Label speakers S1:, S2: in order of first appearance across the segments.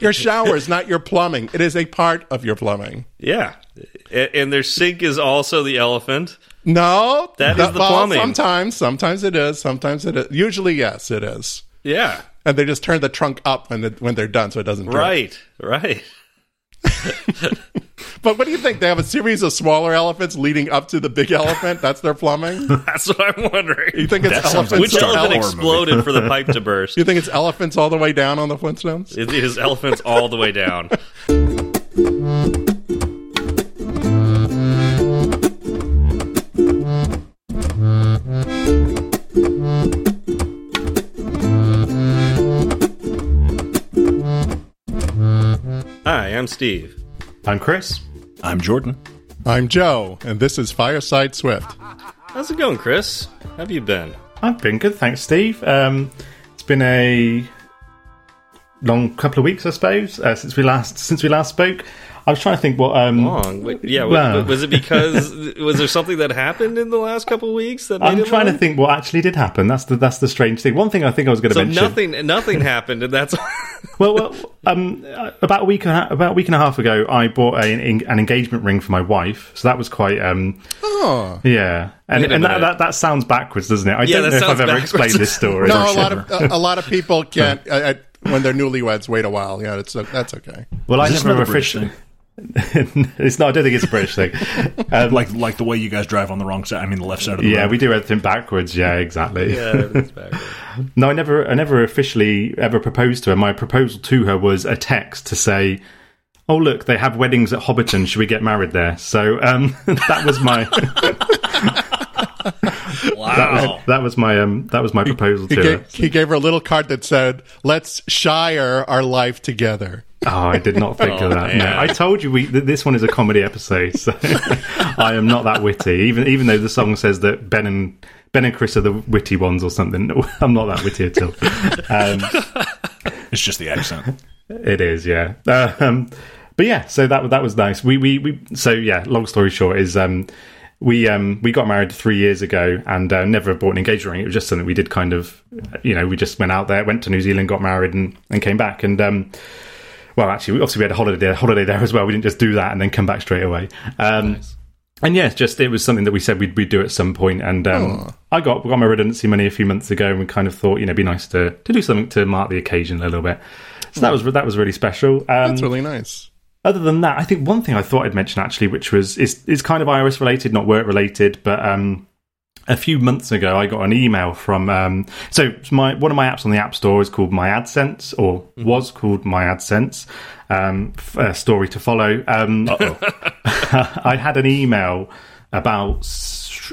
S1: Your shower is not your plumbing. It is a part of your plumbing.
S2: Yeah, and, their sink is also the elephant.
S1: No,
S2: That is the
S1: well,
S2: plumbing.
S1: Sometimes, sometimes it is. Sometimes it is. Usually, yes, it is.
S2: Yeah,
S1: And they just turn the trunk up when it, when they're done, so it doesn't. drip.
S2: right, right.
S1: But what do you think? They have a series of smaller elephants leading up to the big elephant. That's their plumbing.
S2: That's what I'm wondering.
S1: You think it's
S3: That sounds
S1: elephants?
S3: like
S2: Which
S3: Start
S2: elephant
S3: a horror
S2: exploded for the pipe to burst?
S1: You think it's elephants all the way down on the Flintstones?
S2: It is elephants all the way down. Hi, I'm Steve.
S4: I'm Chris.
S3: I'm Jordan.
S1: I'm Joe, and this is Fireside Swift.
S2: How's it going, Chris? How have you been?
S4: I've been good, thanks, Steve. Um, it's been a long couple of weeks, I suppose, uh, since we last since we last spoke. I was trying to think what. Um,
S2: Long. Wait, yeah,
S4: Well.
S2: was it because was there something that happened in the last couple of weeks that made
S4: I'm
S2: it
S4: trying to think what actually did happen. That's the that's the strange thing. One thing I think I was going to
S2: So
S4: mention.
S2: nothing, nothing happened, and that's
S4: Well, well, um, about a week and a, ha- about a week and a half ago, I bought a, an engagement ring for my wife. So that was quite. Um,
S1: Oh
S4: yeah, and, and that, that that sounds backwards, doesn't it? I
S2: Yeah,
S4: don't know if I've
S2: sounds
S4: ever
S2: backwards.
S4: explained this story.
S1: no, a lot of a, a lot of people can't uh, uh, when they're newlyweds wait a while. Yeah, it's uh, that's okay.
S4: Well, I
S3: Is this
S4: never
S3: another British
S4: officially. it's not. I don't think it's a British thing. Um,
S3: Like like the way you guys drive on the wrong side. I mean, the left side of the road.
S4: yeah,
S3: road.
S4: we do everything backwards. Yeah, exactly.
S2: yeah, backwards.
S4: No, I never, I never officially ever proposed to her. My proposal to her was a text to say, "Oh, look, they have weddings at Hobbiton. Should we get married there?" So um, that was my
S2: Wow.
S4: that was my um, that was my proposal
S1: He
S4: to her.
S1: gave, he gave her a little card that said, "Let's shire our life together."
S4: Oh, I did not think
S2: Oh,
S4: of that. No. I told you we th- this one is a comedy episode, so I am not that witty. Even even though the song says that Ben and Ben and Chris are the witty ones or something, I'm not that witty at all. Um,
S3: It's just the accent.
S4: It is, yeah. Uh, um, but yeah, so that that was nice. We we we. So yeah, long story short is um, we um we got married three years ago and uh, never bought an engagement ring. It was just something we did kind of, you know, we just went out there, went to New Zealand, got married, and and came back. And um, well, actually, we obviously we had a holiday holiday there as well. We didn't just do that and then come back straight away. Um, And yeah, just it was something that we said we'd, we'd do at some point. And um, I got got my redundancy money a few months ago, and we kind of thought, you know, it'd be nice to to do something to mark the occasion a little bit. So that was that was really special. Um,
S1: That's really nice.
S4: other than that, I think one thing I thought I'd mention actually, which was is is kind of iOS related, not work related, but um, a few months ago I got an email from um, so my one of my apps on the App Store is called My AdSense or was called My AdSense. Um, f- story to follow. Um, I had an email about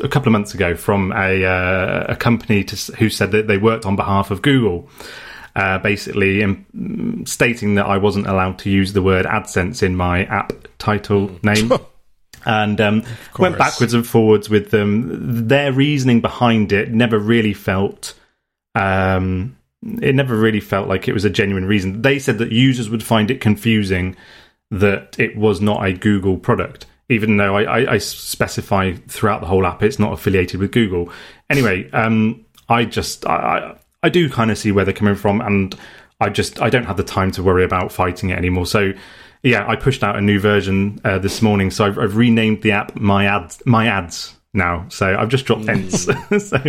S4: a couple of months ago from a uh, a company to, who said that they worked on behalf of Google. Uh, basically, um, stating that I wasn't allowed to use the word AdSense in my app title name, and um, went backwards and forwards with them. Their reasoning behind it never really felt. Um, it never really felt like it was a genuine reason. They said that users would find it confusing that it was not a Google product, even though I, I, I specify throughout the whole app it's not affiliated with Google. Anyway, um, I just I, I, I do kind of see where they're coming from, and I just I don't have the time to worry about fighting it anymore. So. Yeah, I pushed out a new version uh, this morning, so I've, I've renamed the app My Ads. My Ads now, so I've just dropped ents. so, uh,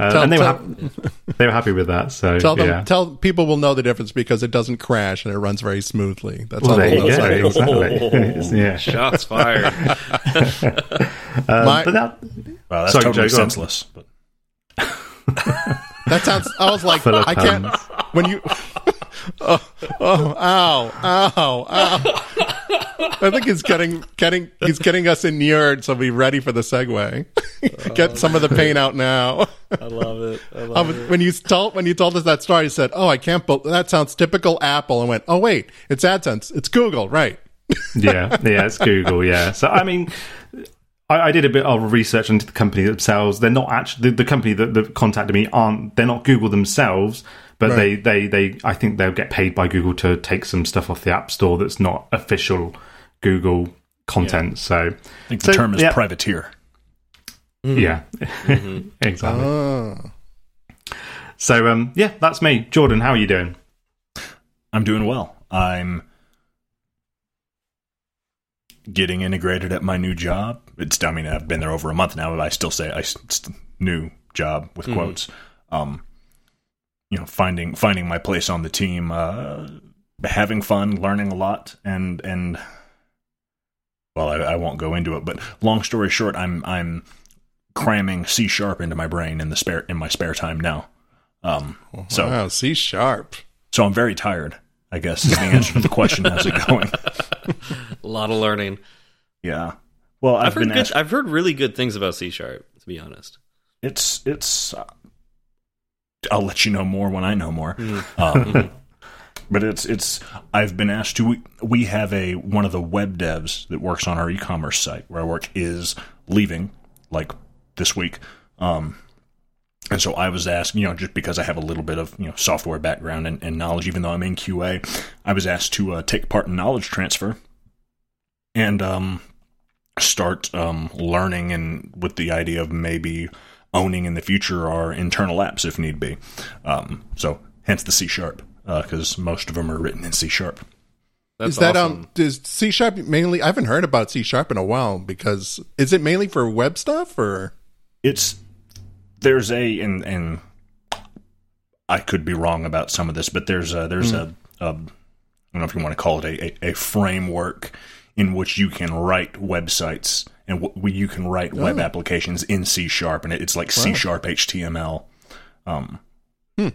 S4: and they were
S1: tell-
S4: hap- they were happy with that. So
S1: Tell them,
S4: yeah.
S1: tell people will know the difference because it doesn't crash and it runs very smoothly. That's
S4: Well,
S1: all
S4: there you go.
S1: So-
S4: Exactly. yeah.
S2: Shots fired.
S1: My-
S4: But that,
S3: Wow, that's
S4: Sorry,
S3: totally
S4: Joe,
S3: senseless. But
S1: That sounds. I was like,
S4: Full
S1: I can't. When you. Oh, oh, ow, ow, ow. I think he's getting getting he's getting us inured, so be ready for the segue. Get some of the pain out now.
S2: I love it. I love
S1: Um, when you told when you told us that story, you said, "Oh, I can't." But that sounds typical Apple. And went, "Oh, wait, it's AdSense. It's Google, right?"
S4: yeah, yeah, it's Google. Yeah. So I mean, I, I did a bit of research into the company themselves. They're not actually the, the company that, that contacted me aren't. They're not Google themselves, but
S1: Right.
S4: they, they they I think they'll get paid by Google to take some stuff off the App Store that's not official Google content. So
S3: I think the
S4: So,
S3: term is
S4: yeah.
S3: privateer.
S4: yeah, exactly.
S1: Oh.
S4: So um, yeah, that's me, Jordan. How are you doing?
S3: I'm doing well. I'm getting integrated at my new job. It's I mean I've been there over a month now, but I still say I st- new job with quotes. Um, you know, finding finding my place on the team, uh, having fun, learning a lot, and and well, I, I won't go into it, but long story short, I'm I'm cramming C sharp into my brain in the spare in my spare time now. Um, so
S1: wow, C sharp.
S3: so I'm very tired. I guess is the answer to the question. How's it going?
S2: A lot of learning.
S3: Yeah. Well, I've,
S2: I've heard
S3: been
S2: good,
S3: asked.
S2: I've heard really good things about C sharp. To be honest.
S3: It's it's. I'll let you know more when I know more.
S2: Mm-hmm.
S3: Um, but it's it's. I've been asked to. We, we have a one of the web devs that works on our e-commerce site where I work is leaving like this week. Um, and so I was asked, you know, just because I have a little bit of you know software background and, and knowledge, even though I'm in QA, I was asked to uh, take part in knowledge transfer and um, start um, learning and with the idea of maybe owning in the future our internal apps if need be. Um, so hence the C sharp because most of them are written in C sharp.
S2: That's
S1: is that
S2: awesome.
S1: um does C sharp mainly I haven't heard about C sharp in a while because is it mainly for web stuff or
S3: It's there's a and and I could be wrong about some of this, but there's a there's a, a I don't know if you want to call it a, a, a framework in which you can write websites and w- you can write web applications in C sharp, and it, it's like C sharp HTML. Um,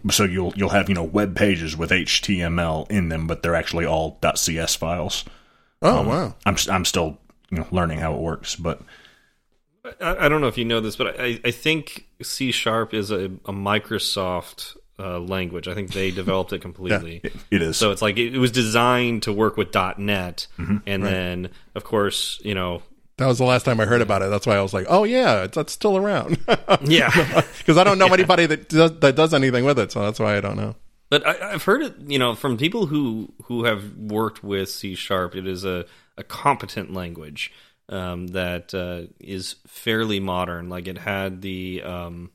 S3: so you'll you'll have you know web pages with HTML in them, but they're actually all .cs files.
S1: Oh wow.
S3: I'm s- I'm still you know learning how it works, but
S2: I, I don't know if you know this, but I, I think C sharp is a, a Microsoft uh, language. I think they developed it completely.
S3: it, it is.
S2: So it's like it, it was designed to work with dot .NET, and then of course you know
S1: That was the last time I heard about it. That's why I was like, "Oh yeah, it's, it's still around."
S2: yeah.
S1: Because I don't know anybody that does, that does anything with it, so that's why I don't know.
S2: But I, I've heard it, you know, from people who who have worked with C sharp. It is a, a competent language um, that uh, is fairly modern. Like it had the um,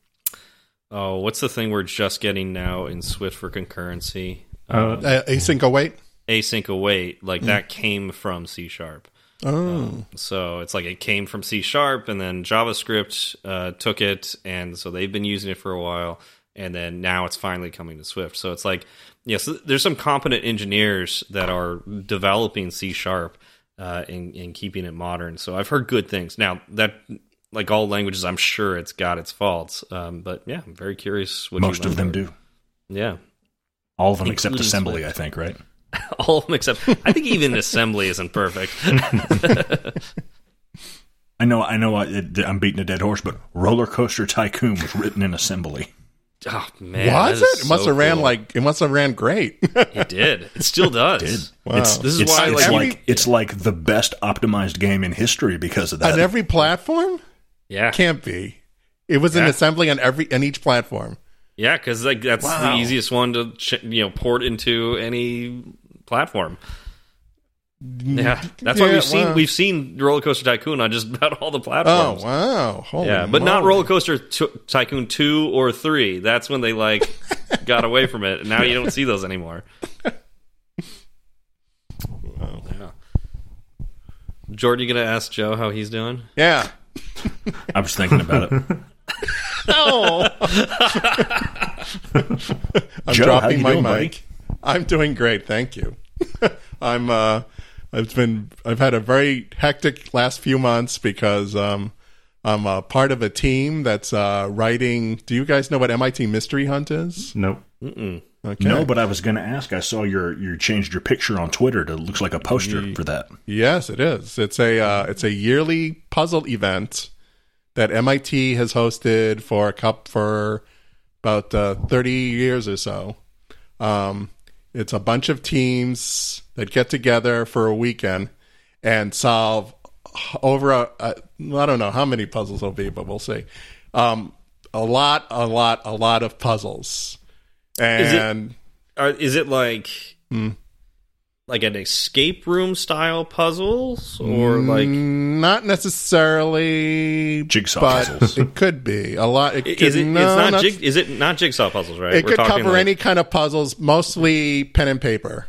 S2: oh, what's the thing we're just getting now in Swift for concurrency?
S4: Uh,
S1: Uh, async await.
S2: Async await, like that came from C sharp.
S1: Oh,
S2: So it's like it came from C sharp, and then JavaScript uh, took it, and so they've been using it for a while, and then now it's finally coming to Swift. So it's like, yes, there's some competent engineers that are developing C sharp uh, and, and keeping it modern. So I've heard good things. Now that, like all languages, I'm sure it's got its faults, um, but yeah, I'm very curious. What you
S3: most of them
S2: learned
S3: do.
S2: Yeah,
S3: All of them except assembly,
S2: Swift.
S3: I think, right?
S2: all of them except I think even assembly isn't perfect.
S3: I know, I know, I, I'm beating a dead horse, but Roller Coaster Tycoon was written in assembly.
S2: oh man,
S1: was it? It must
S2: so
S1: have ran
S2: cool.
S1: like it must have ran great.
S2: It did. It still does.
S3: Did.
S1: Wow.
S3: It's,
S2: This is
S3: it's,
S2: why,
S3: it's
S2: like,
S3: like,
S1: every-
S3: it's like the best optimized game in history because of that.
S1: on every platform?
S2: Yeah,
S1: Can't be. It was an assembly on every on each platform.
S2: yeah, because like that's
S1: Wow.
S2: the easiest one to ch- you know port into any platform. Yeah, that's why we've seen
S1: wow.
S2: we've seen Roller Coaster Tycoon on just about all the platforms.
S1: Oh wow! Holy
S2: Yeah, but not
S1: moly.
S2: Roller Coaster Tycoon two or three. That's when they like got away from it. And now you don't see those anymore. Yeah. Jordan, you gonna ask Joe how he's doing?
S1: Yeah.
S3: I was thinking about it.
S1: Oh. I'm
S3: Joe,
S1: dropping my
S3: doing,
S1: mic.
S3: buddy?
S1: I'm doing great, thank you. I'm uh I've been I've had a very hectic last few months because um I'm a part of a team that's uh writing do you guys know what MIT Mystery Hunt is?
S4: nope.
S2: Mm-mm.
S1: Okay.
S3: No, but I was going to ask. I saw your you changed your picture on Twitter to looks like a poster for that.
S1: Yes, it is. It's a uh, it's a yearly puzzle event that MIT has hosted for a cup for about uh, thirty years or so. Um, it's a bunch of teams that get together for a weekend and solve over a, a I don't know how many puzzles will be, but we'll see. Um, a lot, a lot, a lot of puzzles,
S2: it-
S1: and
S2: Are, is it like
S1: Hmm.
S2: Like an escape room style puzzles or like
S1: not necessarily
S3: Jigsaw
S1: but
S3: puzzles.
S1: It could be a lot. It could,
S2: is it?
S1: no,
S2: it's not.
S1: not-
S2: Jig, is it not jigsaw puzzles? Right.
S1: it
S2: We're
S1: could cover
S2: like-
S1: any kind of puzzles, mostly pen and paper.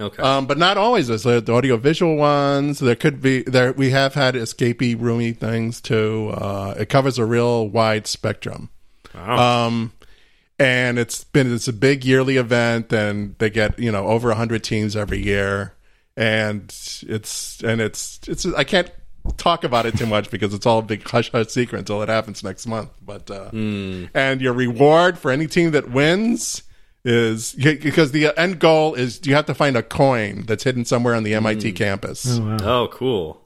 S2: Okay.
S1: Um, but not always. There's the audio visual ones. There could be there. We have had escapey roomy things too. Uh, it covers a real wide spectrum.
S2: Wow.
S1: Um, and it's been it's a big yearly event, and they get you know over hundred teams every year, and it's and it's it's I can't talk about it too much because it's all a big hush hush secret until it happens next month. But uh, and your reward for any team that wins is because the end goal is you have to find a coin that's hidden somewhere on the MIT campus.
S2: oh, cool.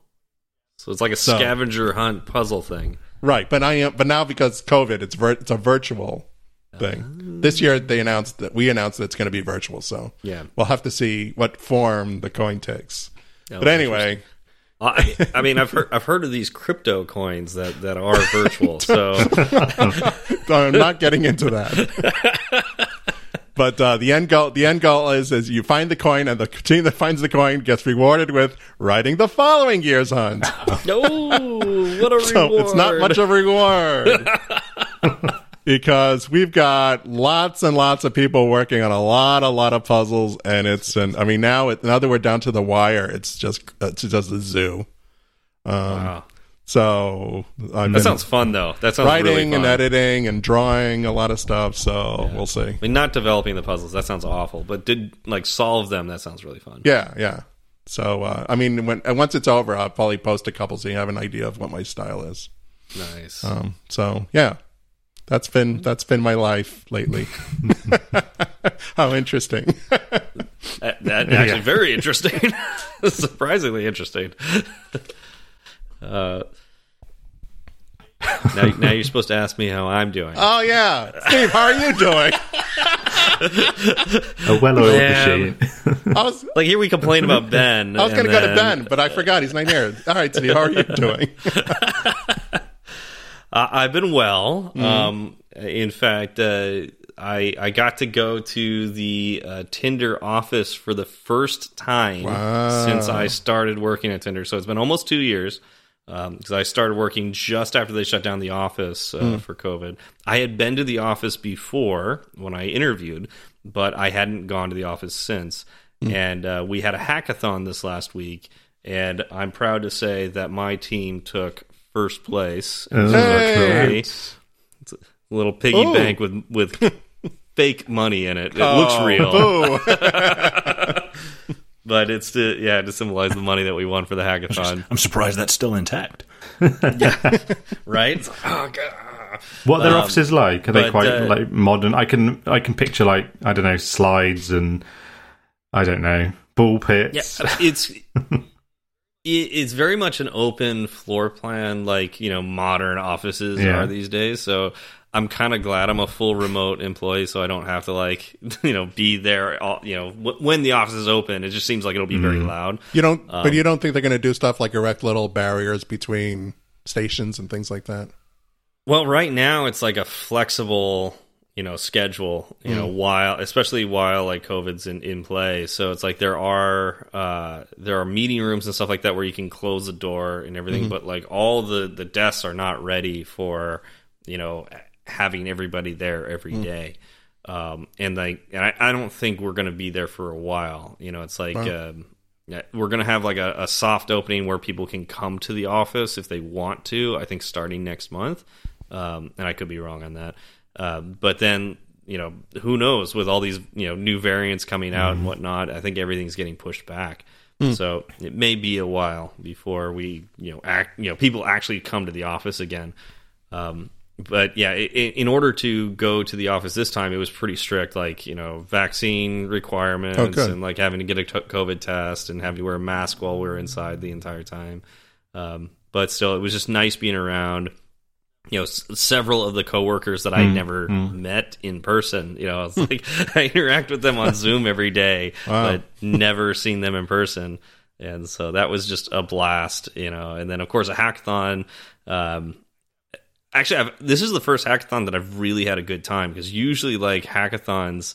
S2: So it's like a
S1: So-
S2: scavenger hunt puzzle thing.
S1: Right, but I am. But now because COVID, it's vir- it's a virtual thing. This year they announced that we announced that it's going to be virtual. So
S2: Yeah.
S1: we'll have to see what form the coin takes.
S2: Oh,
S1: but anyway,
S2: I, I mean, I've heard I've heard of these crypto coins that that are virtual. So
S1: I'm not getting into that. But uh, the end goal, the end goal is, is you find the coin, and the team that finds the coin gets rewarded with writing the following year's hunt.
S2: no, what a
S1: so
S2: reward!
S1: it's not much of a reward because we've got lots and lots of people working on a lot, a lot of puzzles, and it's and I mean now it, now that we're down to the wire, it's just it's just a zoo. Um,
S2: Wow.
S1: So I've
S2: That sounds fun, though. That sounds
S1: writing
S2: really
S1: and editing and drawing a lot of stuff. So we'll see.
S2: I mean, not developing the puzzles. That sounds awful. But did like solve them? That sounds really fun.
S1: Yeah, yeah. So uh, I mean, when once it's over, I'll probably post a couple so you have an idea of what my style is.
S2: Nice.
S1: Um, so yeah, that's been that's been my life lately. How interesting.
S2: that, that actually very interesting. Surprisingly interesting. uh, now, now you're supposed to ask me how I'm doing.
S1: oh yeah, Steve, how are you doing?
S4: A well-oiled
S2: Man.
S4: machine.
S1: I was
S2: like here we complain about Ben.
S1: I was going to go to Ben, but I forgot he's not here. All right, Steve, how are you doing?
S2: Uh, I've been well.
S1: Mm-hmm.
S2: Um, in fact, uh, I I got to go to the uh, Tinder office for the first time
S1: Wow.
S2: since I started working at Tinder. So it's been almost two years because I started working just after they shut down the office uh,
S1: Hmm.
S2: for COVID. I had been to the office before when I interviewed, but I hadn't gone to the office since.
S1: Hmm.
S2: And uh, we had a hackathon this last week, and I'm proud to say that my team took first place.
S4: Oh,
S1: Hey!
S2: It's a little piggy
S1: Ooh.
S2: bank with with fake money in it. It looks
S1: Oh,
S2: real, but it's to yeah to symbolize the money that we won for the hackathon,
S3: I'm surprised that's still intact.
S2: right? It's oh god.
S4: What are their
S2: Um,
S4: offices like? Are they
S2: but,
S4: quite
S2: uh,
S4: like modern? I can I can picture like I don't know slides and I don't know ball pits.
S2: Yeah,
S4: pits.
S2: it's it, it's very much an open floor plan, like you know modern offices
S4: Yeah.
S2: are these days. So I'm kind of glad I'm a full remote employee, so I don't have to like you know be there. All, you know w- when the office is open, it just seems like it'll be very loud.
S1: You don't,
S2: Um,
S1: but you don't think they're going to do stuff like erect little barriers between stations and things like that?
S2: Well, right now it's like a flexible, you know, schedule. You know, while especially while like COVID's in in play, so it's like there are uh, there are meeting rooms and stuff like that where you can close the door and everything, but like all the the desks are not ready for you know having everybody there every day. Um, and like, and I, I don't think we're going to be there for a while. You know, it's like. Um, we're gonna have like a, a soft opening where people can come to the office if they want to. I think starting next month, um, and I could be wrong on that. Um, but then you know, who knows with all these you know new variants coming out and whatnot. I think everything's getting pushed back. So it may be a while before we you know act you know people actually come to the office again. Um, but yeah, in order to go to the office this time, it was pretty strict, like you know, vaccine requirements and like having to get a COVID test and having to wear a mask while we were inside the entire time. Um, but still, it was just nice being around. You know, s- several of the coworkers that I never met in person. You know, it's like I interact with them on Zoom every day,
S1: Wow.
S2: but never seen them in person. And so that was just a blast, you know. And then, of course, a hackathon. Um, actually I've, this is the first hackathon that I've really had a good time because usually like hackathons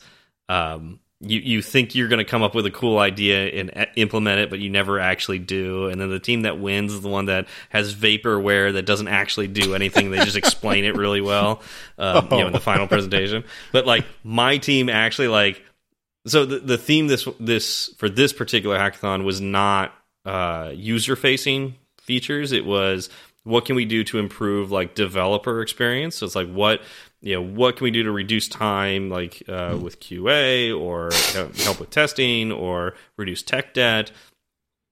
S2: um you you think you're going to come up with a cool idea and uh, implement it but you never actually do and then the team that wins is the one that has vaporware that doesn't actually do anything they just explain it really well um, you know in the final presentation but like my team actually like so the the theme this this for this particular hackathon was not uh, user facing features. It was what can we do to improve like developer experience. So it's like what you know what can we do to reduce time like uh, with QA or help with testing or reduce tech debt.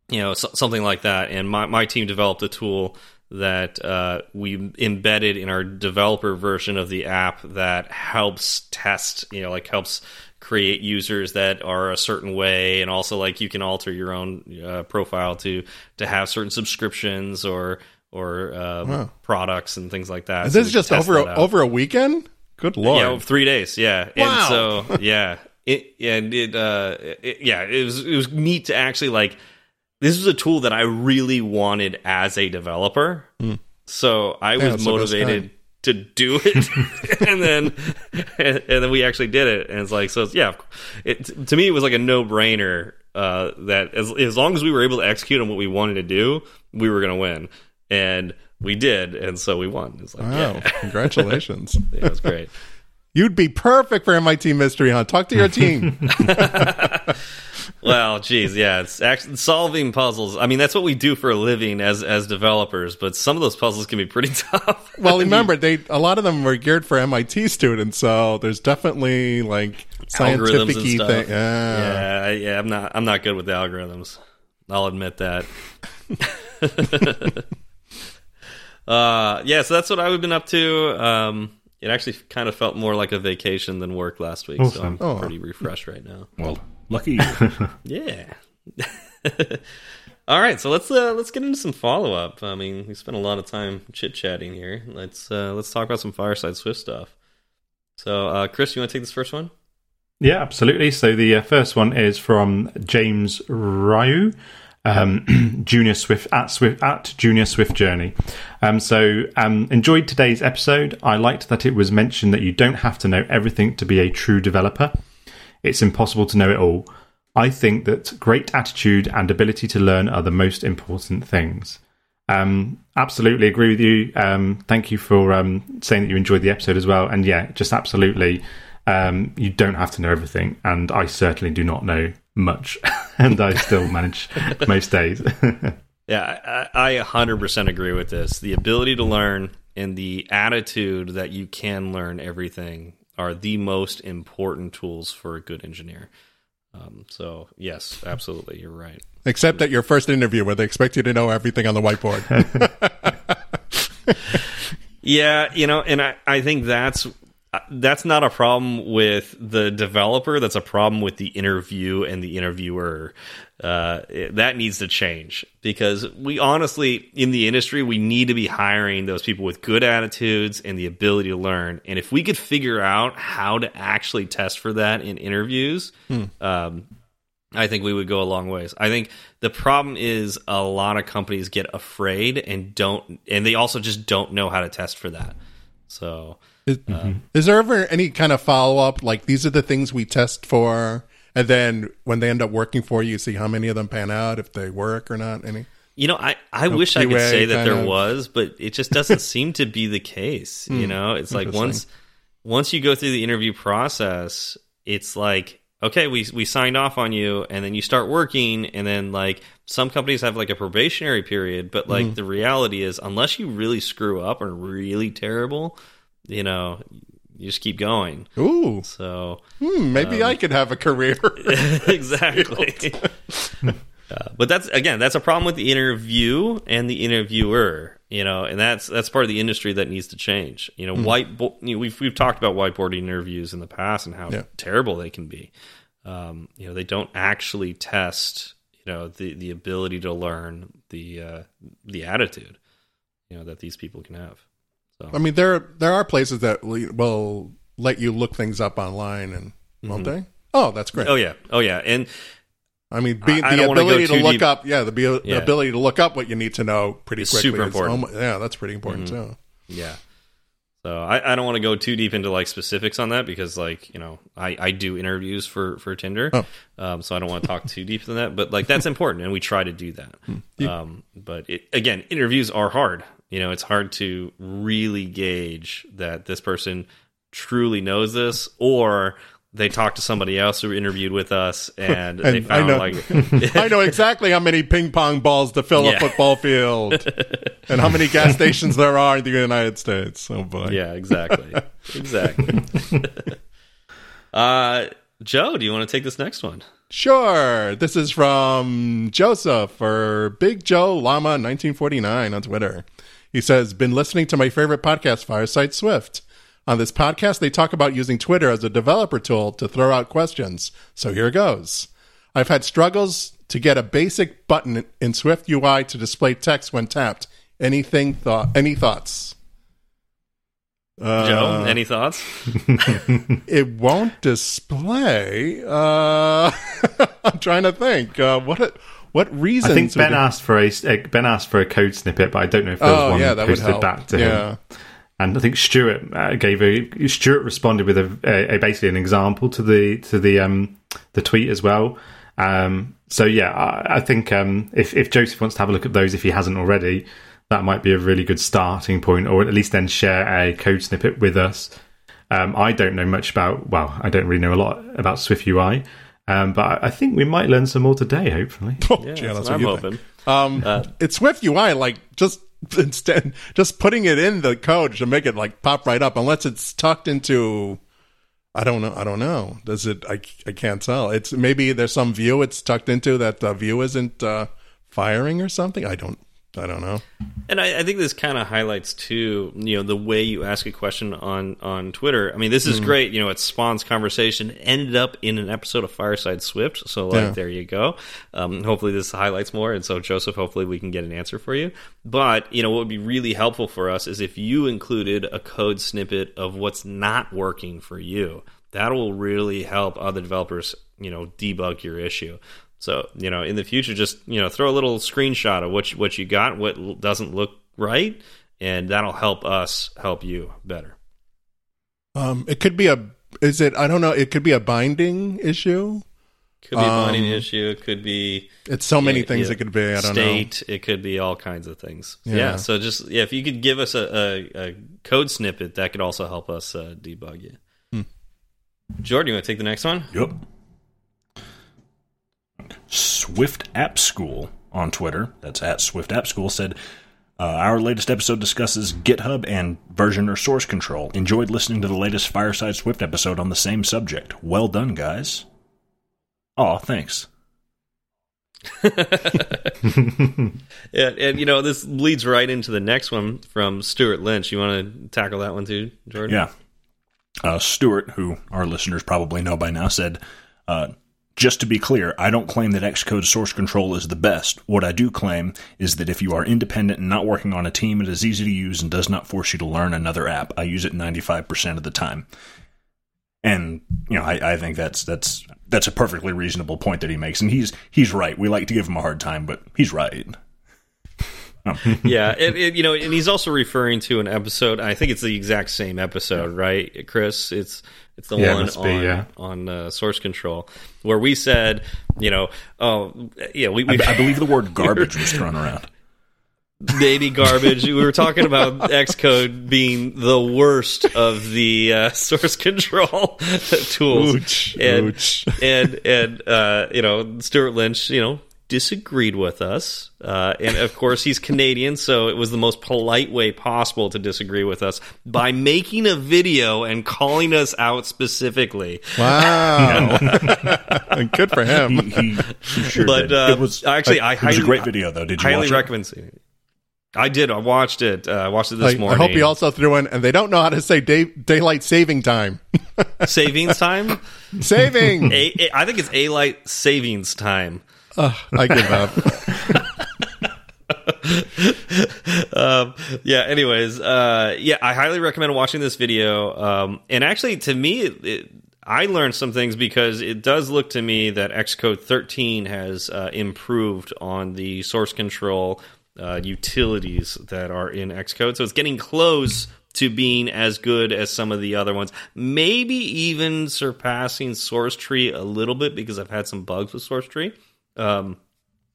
S2: You know so, something like that. And my my team developed a tool that uh, we embedded in our developer version of the app that helps test, you know, like helps create users that are a certain way, and also like you can alter your own uh, profile to to have certain subscriptions or or wow. products and things like that.
S1: Is so this just over a, over a weekend? Good lord!
S2: Yeah, three days. Yeah, wow. and so yeah, it and it, uh, it yeah, it was it was neat to actually like this was a tool that I really wanted as a developer. Mm. So I yeah, was motivated to do it, and then and, and, then we actually did it. And it's like so, yeah. It, to me, it was like a no brainer uh, that as as long as we were able to execute on what we wanted to do, we were going to win, and we did, and so we won. It's like, wow, yeah.
S1: congratulations!
S2: yeah, it was great.
S1: You'd be perfect for MIT Mystery Hunt. Talk to your team.
S2: well, geez, yeah, it's actually solving puzzles. I mean, that's what we do for a living as as developers. But some of those puzzles can be pretty tough.
S1: well, remember, they a lot of them were geared for MIT students, so there's definitely like scientific thing. Yeah.
S2: yeah, yeah. I'm not I'm not good with the algorithms. I'll admit that. Uh, yeah, so that's what I've been up to. Um, it actually kind of felt more like a vacation than work last week, awesome. so I'm oh. pretty refreshed right now.
S3: Well, lucky.
S2: yeah. All right, so let's uh, let's get into some follow up. I mean, we spent a lot of time chit chatting here. Let's uh, let's talk about some Fireside Swift stuff. So, uh, Chris, you want to take this first one?
S4: Yeah, absolutely. So the uh, first one is from James Ryu um, Junior Swift at Swift at Junior Swift Journey. Um, so um, enjoyed today's episode. I liked that it was mentioned that you don't have to know everything to be a true developer. It's impossible to know it all. I think that great attitude and ability to learn are the most important things. Um, absolutely agree with you. Um, thank you for um, saying that you enjoyed the episode as well. And yeah, just absolutely, um, you don't have to know everything. And I certainly do not know much, and I still manage most days.
S2: yeah, I, I 100% agree with this. The ability to learn and the attitude that you can learn everything are the most important tools for a good engineer. Um, so yes, absolutely, you're right.
S1: Except at your first interview, where they expect you to know everything on the whiteboard.
S2: yeah, you know, and I, I think that's that's not a problem with the developer. That's a problem with the interview and the interviewer. Uh, that needs to change because we honestly, in the industry, we need to be hiring those people with good attitudes and the ability to learn. And if we could figure out how to actually test for that in interviews, hmm. um, I think we would go a long ways. I think the problem is a lot of companies get afraid and don't, and they also just don't know how to test for that. So
S1: is, mm-hmm. is there ever any kind of follow up? Like these are the things we test for, and then when they end up working for you, see how many of them pan out, if they work or not. Any?
S2: You know, I, I no wish QA I could say that there of... was, but it just doesn't seem to be the case. you hmm, know, it's like once once you go through the interview process, it's like okay, we we signed off on you, and then you start working, and then like some companies have like a probationary period, but like mm. the reality is, unless you really screw up or really terrible, you know, you just keep going.
S1: Ooh.
S2: So
S1: hmm, maybe um, I could have a career.
S2: exactly. uh, but that's again, that's a problem with the interview and the interviewer. You know, and that's that's part of the industry that needs to change. You know, mm. white. You know, we've we've talked about whiteboarding interviews in the past and how yeah. terrible they can be. Um, you know, they don't actually test. You know, the the ability to learn the uh, the attitude. You know that these people can have.
S1: So. I mean, there there are places that will let you look things up online, and mm-hmm. won't they? Oh, that's great.
S2: Oh yeah, oh yeah, and
S1: I mean, be, I, the I ability to look deep. up, yeah, the, the yeah. ability to look up what you need to know pretty it's quickly.
S2: Super important.
S1: Is, yeah, that's pretty important mm-hmm. too.
S2: Yeah. So I, I don't want to go too deep into like specifics on that because like you know I, I do interviews for for Tinder, oh. um, so I don't want to talk too deep in that. But like that's important, and we try to do that. Hmm. Um, but it, again, interviews are hard you know it's hard to really gauge that this person truly knows this or they talked to somebody else who interviewed with us, and,
S1: And
S2: they
S1: I
S2: found
S1: know-
S2: like
S1: I know exactly how many ping pong balls to fill a football field, and how many gas stations there are in the United States. Oh boy!
S2: yeah, exactly, exactly. uh, Joe, do you want to take this next one?
S1: Sure. This is from Joseph or Big Joe Llama 1949 on Twitter. He says, Been listening to my favorite podcast, Fireside Swift. On this podcast, they talk about using Twitter as a developer tool to throw out questions. So here goes. I've had struggles to get a basic button in Swift UI to display text when tapped. Anything thought? Any thoughts? Uh,
S2: Joe, any thoughts?
S1: it won't display. Uh, I'm trying to think. Uh, what what reasons?
S4: I think Ben
S1: would-
S4: asked for a uh, Ben asked for a code snippet, but I don't know if there was
S1: Oh
S4: one
S1: yeah, that
S4: posted back to
S1: yeah.
S4: him. And I think Stuart uh, gave a Stuart responded with a, a, a basically an example to the to the um the tweet as well. Um, so yeah, I, I think um, if if Joseph wants to have a look at those, if he hasn't already, that might be a really good starting point, or at least then share a code snippet with us. Um, I don't know much about well, I don't really know a lot about Swift UI, um, but I, I think we might learn some more today. Hopefully,
S1: Oh,
S2: Yeah,
S1: gee,
S2: that's
S1: that's
S2: what
S1: what
S2: I'm
S1: you think.
S2: hoping.
S1: Um, it's Swift UI, like just instead, just putting it in the code to make it like pop right up, unless it's tucked into. I don't know. I don't know. Does it? I, I can't tell. It's maybe there's some view it's tucked into that the view isn't uh, firing or something. I don't. I don't know.
S2: And I, I think this kind of highlights too, you know, the way you ask a question on on Twitter. I mean, this is
S1: Hmm.
S2: great. You know, it spawns conversation. Ended up in an episode of Fireside Swift. So, like,
S1: Yeah.
S2: there you go. Um, hopefully, this highlights more. And so, Joseph, hopefully, we can get an answer for you. But you know, what would be really helpful for us is if you included a code snippet of what's not working for you. That will really help other developers, you know, debug your issue. So, you know, in the future, just you know, throw a little screenshot of what you, what you got, what doesn't look right, and that'll help us help you better.
S1: Um, it could be a. Is it? I don't know. It could be a binding issue.
S2: Could be a binding
S1: Um,
S2: issue. It could be
S1: It's so many
S2: yeah,
S1: things
S2: yeah,
S1: it could be. I don't know.
S2: state. It could be all kinds of things. Yeah.
S1: Yeah.
S2: So just yeah, if you could give us a, a, a code snippet, that could also help us uh, debug you.
S1: Hmm.
S2: Jordan, you want to take the next one?
S3: Yep. Swift App School on Twitter, that's at Swift App School, said, uh, Our latest episode discusses GitHub and version or source control. Enjoyed listening to the latest Fireside Swift episode on the same subject. Well done, guys. Aw, thanks.
S2: Yeah, and you know this leads right into the next one from Stuart Lynch. You want to tackle that one too, Jordan?
S3: Yeah. Uh, Stuart, who our listeners probably know by now, said, uh, just to be clear, I don't claim that Xcode source control is the best. What I do claim is that if you are independent and not working on a team, it is easy to use and does not force you to learn another app. I use it 95% of the time. And, you know, I, I think that's, that's, that's a perfectly reasonable point that he makes. And he's, he's right. We like to give him a hard time, but he's right.
S2: yeah, and, and, you know, and he's also referring to an episode. I think it's the exact same episode, right, Chris? It's it's the
S4: Yeah, it
S2: one
S4: be,
S2: on
S4: yeah.
S2: on uh, source control where we said, you know, oh yeah, we, we
S3: I believe the word garbage was thrown around.
S2: baby garbage. we were talking about Xcode being the worst of the uh, source control tools,
S1: Ouch,
S2: and
S1: ouch.
S2: and and uh, you know Stuart Lynch, you know, disagreed with us, uh, and of course he's Canadian, so it was the most polite way possible to disagree with us by making a video and calling us out specifically.
S1: Wow. Good for him.
S3: He, he, he sure
S2: But,
S3: did.
S2: uh,
S3: it was
S2: actually, I
S3: it was a
S2: highly-
S3: great video, though. Did you
S2: Highly
S3: watch it?
S2: recommend seeing it. I did. I watched it. Uh, I watched it this
S1: I, I hope he also threw in, and they don't know how to say day, daylight saving time.
S2: savings time.
S1: saving.
S2: A, a, I think it's a light savings time.
S1: Ugh, I give up.
S2: Um, yeah. Anyways, uh, yeah, I highly recommend watching this video. Um, and actually, to me, it, it, I learned some things because it does look to me that Xcode 13 has uh, improved on the source control uh, utilities that are in Xcode. So it's getting close to being as good as some of the other ones. Maybe even surpassing Source Tree a little bit because I've had some bugs with Source Tree. Um,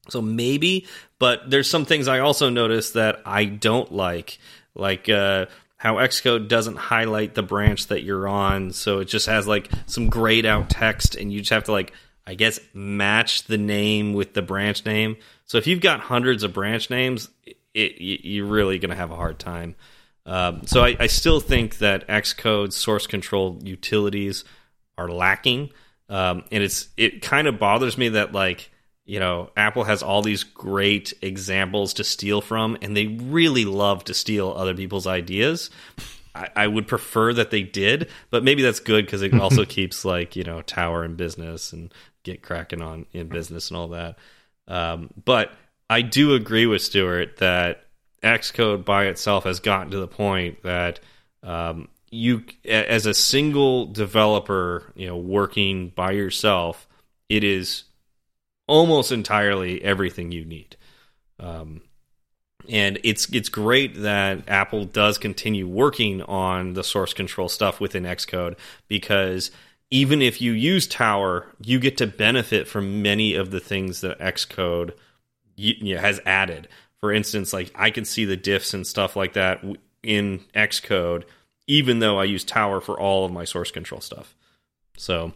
S2: so maybe, but there's some things I also noticed that I don't like. Like uh, how Xcode doesn't highlight the branch that you're on, so it just has like some grayed out text, and you just have to like I guess match the name with the branch name. So if you've got hundreds of branch names, it, you're really going to have a hard time. Um, so I, I, still think that Xcode source control utilities are lacking, um, and it's it kind of bothers me that like you know Apple has all these great examples to steal from, and they really love to steal other people's ideas. I, I would prefer that they did, but maybe that's good because it also keeps like you know Tower in business and GitKraken on in business and all that. Um, but I do agree with Stuart that Xcode by itself has gotten to the point that um, you, as a single developer, you know, working by yourself, it is almost entirely everything you need. Um, and it's it's great that Apple does continue working on the source control stuff within Xcode because even if you use Tower, you get to benefit from many of the things that Xcode has added. For instance, like I can see the diffs and stuff like that in Xcode, even though I use Tower for all of my source control stuff. So,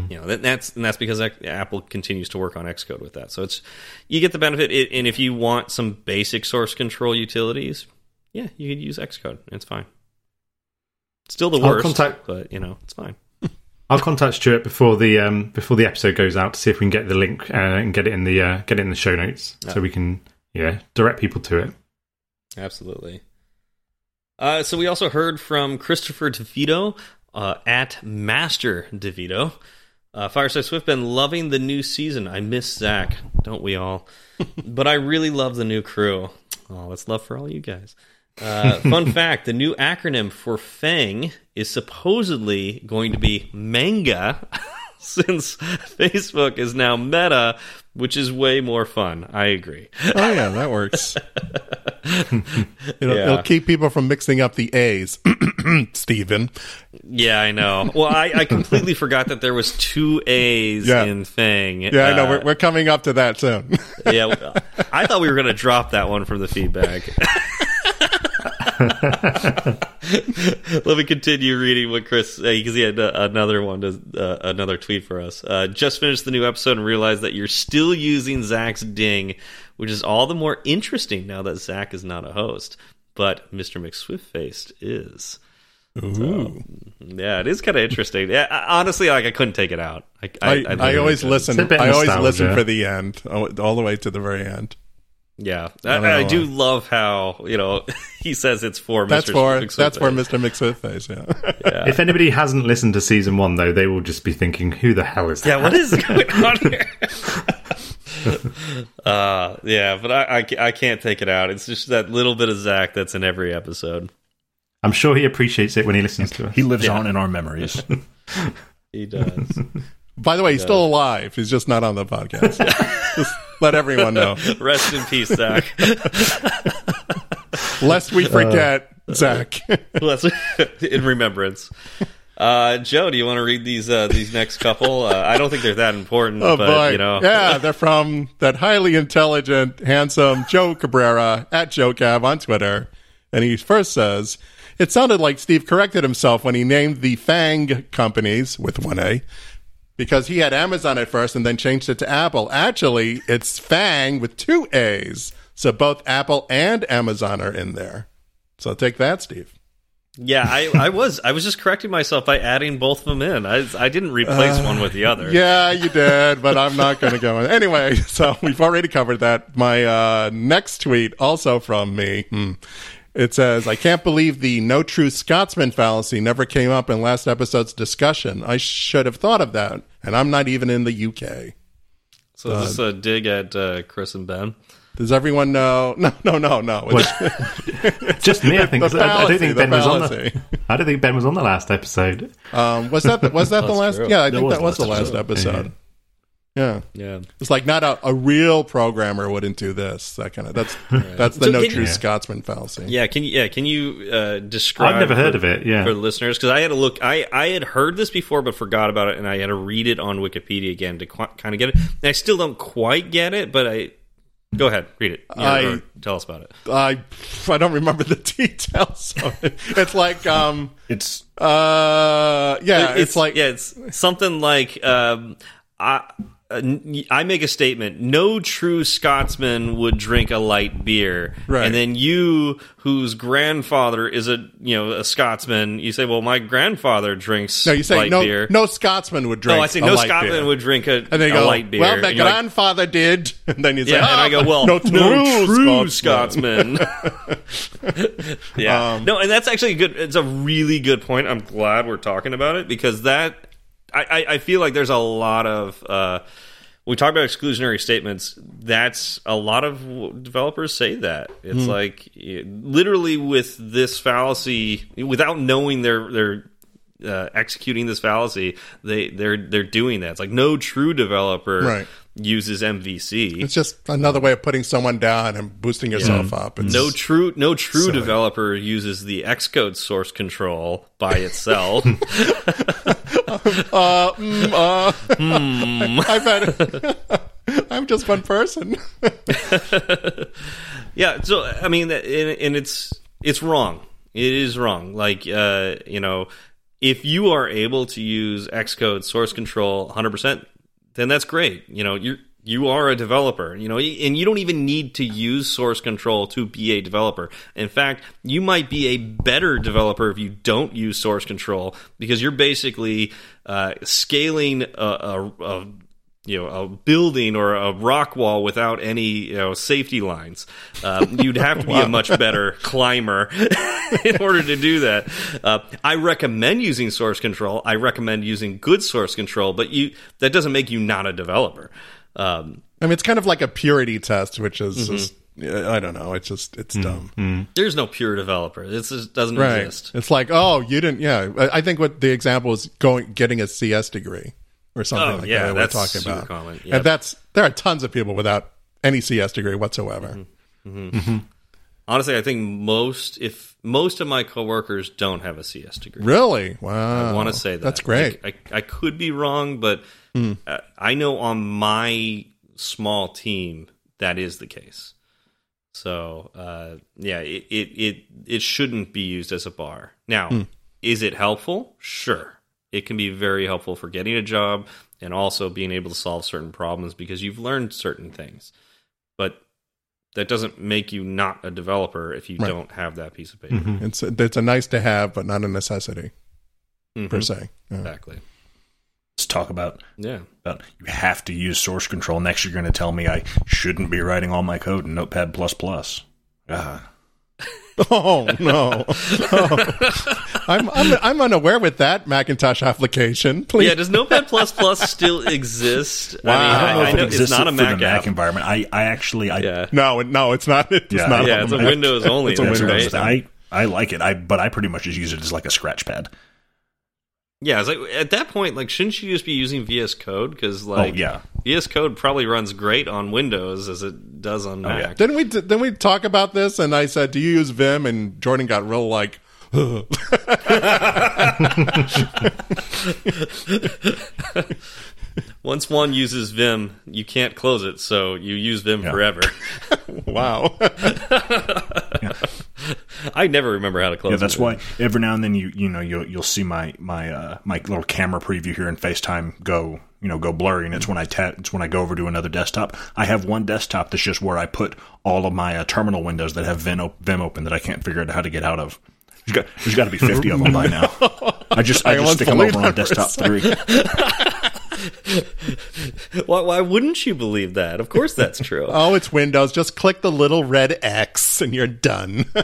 S2: hmm. you know, that, that's and that's because Apple continues to work on Xcode with that. So it's you get the benefit. And if you want some basic source control utilities, yeah, you could use Xcode. It's fine. Still the worst, contact, but you know, it's fine.
S4: I'll contact Stuart before the um, before the episode goes out to see if we can get the link uh, and get it in the uh, get it in the show notes so we can yeah direct people to it.
S2: Absolutely. Uh, so we also heard from Christopher DeVito uh, at Master DeVito. Uh, Fireside Swift been loving the new season. I miss Zach, don't we all? but I really love the new crew. Oh, that's love for all you guys. Uh, fun fact: the new acronym for FANG is supposedly going to be manga, since Facebook is now Meta, which is way more fun. I agree.
S1: Oh yeah, that works. it'll, yeah. it'll, keep people from mixing up the A's. Stephen.
S2: Yeah, I know. Well, I, I, completely forgot that there was two A's yeah. in Thing.
S1: Yeah, uh, I know. We're, uh, we're coming up to that soon.
S2: yeah, I thought we were going to drop that one from the feedback. Let me continue reading what Chris because he had uh, another one, to, uh, another tweet for us. Uh, just finished the new episode and realized that you're still using Zach's ding, which is all the more interesting now that Zach is not a host, but Mr. McSwiftfaced is. So, yeah, it is kind of interesting. Yeah, honestly, like I couldn't take it out. I I,
S1: I, I always listen. I always listen for the end, all the way to the very end.
S2: Yeah, I, I, I do love how you know he says it's for
S1: that's
S2: Mr.
S1: for McSwift that's for Mr. McSwiftface. Yeah.
S4: yeah. If anybody hasn't listened to season one, though, they will just be thinking, "Who the hell is that?"
S2: Yeah, what is going on here? uh, yeah, but I, I I can't take it out. It's just that little bit of Zach that's in every episode.
S4: I'm sure he appreciates it when he listens to us.
S3: He lives yeah. on in our memories.
S2: he does.
S1: By the way, he's still alive. He's just not on the podcast. just let everyone know.
S2: Rest in peace, Zach.
S1: Lest we forget, uh, Zach.
S2: In remembrance. Uh, Joe, do you want to read these uh, these next couple? Uh, I don't think they're that important, oh, but boy. you know,
S1: yeah, they're from that highly intelligent, handsome Joe Cabrera at Joe Cab on Twitter, and he first says. It sounded like Steve corrected himself when he named the FANG companies with one A because he had Amazon at first and then changed it to Apple. Actually, it's Fang with two A's. So both Apple and Amazon are in there. So take that, Steve.
S2: Yeah, I, I was I was just correcting myself by adding both of them in. I I didn't replace uh, one with the other.
S1: Yeah, you did, but I'm not going to go in. Anyway, so we've already covered that. My uh, next tweet, also from me, hmm, it says, I can't believe the no true Scotsman fallacy never came up in last episode's discussion. I should have thought of that, and I'm not even in the UK.
S2: So uh, is this a dig at uh, Chris and Ben?
S1: Does everyone know? No, no, no, no.
S4: It's, just me, I think. Fallacy, I don't think Ben was on the. I don't think Ben was on the last episode.
S1: Um, was that the, was that the last? True. Yeah, I think that was the last episode. Yeah,
S2: yeah.
S1: It's like not a, a real programmer wouldn't do this. That kind of that's right. that's the so no true you, Scotsman fallacy.
S2: Yeah, can you yeah can you uh, describe?
S4: I've never heard of it. Yeah,
S2: for the listeners because I had to look. I I had heard this before but forgot about it, and I had to read it on Wikipedia again to qu- kind of get it. And I still don't quite get it, but I Go ahead, read it. Or-
S1: I-
S2: or tell us about it.
S1: I I don't remember the details. Of it. It's like um
S3: It's
S1: uh yeah, it's, like
S2: yeah, it's something like um, I. uh, I make a statement. No true Scotsman would drink a light beer,
S1: Right.
S2: and then you, whose grandfather is a you know a Scotsman, you say, "Well, my grandfather drinks
S1: no, you say
S2: light
S1: no
S2: beer."
S1: no Scotsman would drink.
S2: oh, I say no Scotsman
S1: beer.
S2: would drink a,
S1: And then you
S2: a
S1: go,
S2: light beer.
S1: well, my
S2: And you're like,
S1: grandfather did. And then you say,
S2: yeah, and I go,
S1: "Oh,
S2: well,
S1: no true,
S2: Scotsman. yeah,
S1: Um,
S2: no, and that's actually a good. It's a really good point. I'm glad we're talking about it because that I, I, I feel like there's a lot of. Uh, we talk about exclusionary statements. That's a lot of developers say that. It's like literally with this fallacy, without knowing they're they're uh, executing this fallacy, they they're they're doing that. It's like no true developer
S1: Right.
S2: uses MVC.
S1: It's just another way of putting someone down and boosting yourself up. It's,
S2: No true, no true
S1: Silly.
S2: developer uses the Xcode source control by itself.
S1: uh, mm, uh, I've had, I'm just one person.
S2: yeah, so I mean, and, and it's it's wrong. It is wrong. Like uh, you know, if you are able to use Xcode source control 100, percent then that's great. You know, you're you are a developer. You know, and you don't even need to use source control to be a developer. In fact, you might be a better developer if you don't use source control because you're basically uh, scaling a, a, a you know a building or a rock wall without any you know safety lines. Um, you'd have to be a much better climber in order to do that. Uh, I recommend using source control. I recommend using good source control, but you that doesn't make you not a developer. Um,
S1: I mean, it's kind of like a purity test, which is mm-hmm. just, I don't know. It's just, it's mm-hmm. dumb.
S2: there's no pure developer. It is, doesn't
S1: Right.
S2: exist.
S1: It's like, oh, you didn't, yeah. I I think what the example is going, getting a CS degree or something
S2: Oh,
S1: like
S2: yeah,
S1: that.
S2: that's
S1: we're talking
S2: super
S1: about.
S2: common. Yep.
S1: And that's, there are tons of people without any CS degree whatsoever. Mm-hmm.
S2: Honestly, I think most if most of my coworkers don't have a CS degree.
S1: Really? Wow.
S2: I want to say that.
S1: That's great.
S2: I, I, I could be wrong, but uh, I know on my small team that is the case. So uh, yeah, it, it it it shouldn't be used as a bar. Now,
S1: Hmm.
S2: is it helpful? Sure, it can be very helpful for getting a job and also being able to solve certain problems because you've learned certain things. But that doesn't make you not a developer if you
S1: Right.
S2: don't have that piece of paper.
S1: It's, it's a nice to have, but not a necessity
S2: Mhm.
S1: per se. Yeah.
S2: Exactly.
S3: let's talk about
S2: Yeah.
S3: about you have to use source control. Next, you're going to tell me I shouldn't be writing all my code in Notepad plus plus. Ah.
S1: Oh no! Oh. I'm, I'm I'm unaware with that Macintosh application. Please,
S2: Yeah, does Notepad Plus Plus still exist?
S1: Wow.
S2: I
S3: I don't know
S2: mean, I, I
S3: if it
S2: know it's not a
S3: for
S2: Mac
S3: the Mac environment. I, I actually I
S2: Yeah,
S1: no, no, it's not. It's
S3: Yeah.
S1: not.
S2: yeah,
S1: on
S2: it's
S1: the
S2: a
S1: Mac.
S2: Windows only.
S1: It's a Windows
S2: right.
S3: I I like it. I but I pretty much just use it as like a scratch pad.
S2: Yeah, it's like at that point, like, shouldn't you just be using VS Code? Because oh, like,
S3: oh yeah.
S2: VS Code probably runs great on Windows as it does on
S3: Oh, yeah.
S2: Mac.
S1: Didn't we? Didn't we talk about this? And I said, "Do you use Vim?" And Jordan got real like.
S2: Once one uses Vim, you can't close it, so you use Vim
S3: Yeah.
S2: forever.
S1: wow.
S2: I never remember how to close.
S3: Yeah, that's why every now and then you you know you'll you'll see my my uh, my little camera preview here in FaceTime go you know go blurry, and it's when I ta- it's when I go over to another desktop. I have one desktop that's just where I put all of my uh, terminal windows that have Vim, op- Vim open that I can't figure out how to get out of. There's got, there's got to be fifty of them by now. I just I,
S1: I
S3: just stick them over on
S1: that for a
S3: desktop three.
S2: Why, why wouldn't you believe that? Of course, that's true.
S1: Oh, it's Windows. Just click the little red X, and you're done.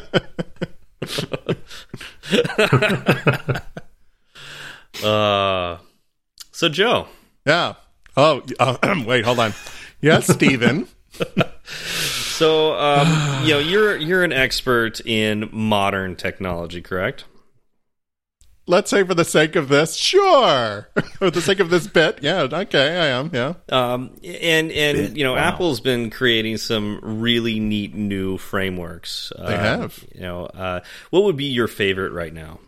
S2: Uh, so Joe,
S1: yeah. Oh, uh, wait. Hold on. Yes, Steven.
S2: so um, you know you're you're an expert in modern technology, correct?
S1: Let's say for the sake of this, sure. for the sake of this bit, yeah. Okay, I am. Yeah.
S2: Um, and and
S3: Bit,
S2: you know
S3: wow.
S2: Apple's been creating some really neat new frameworks.
S1: They
S2: Uh,
S1: have.
S2: You know, uh, what would be your favorite right now?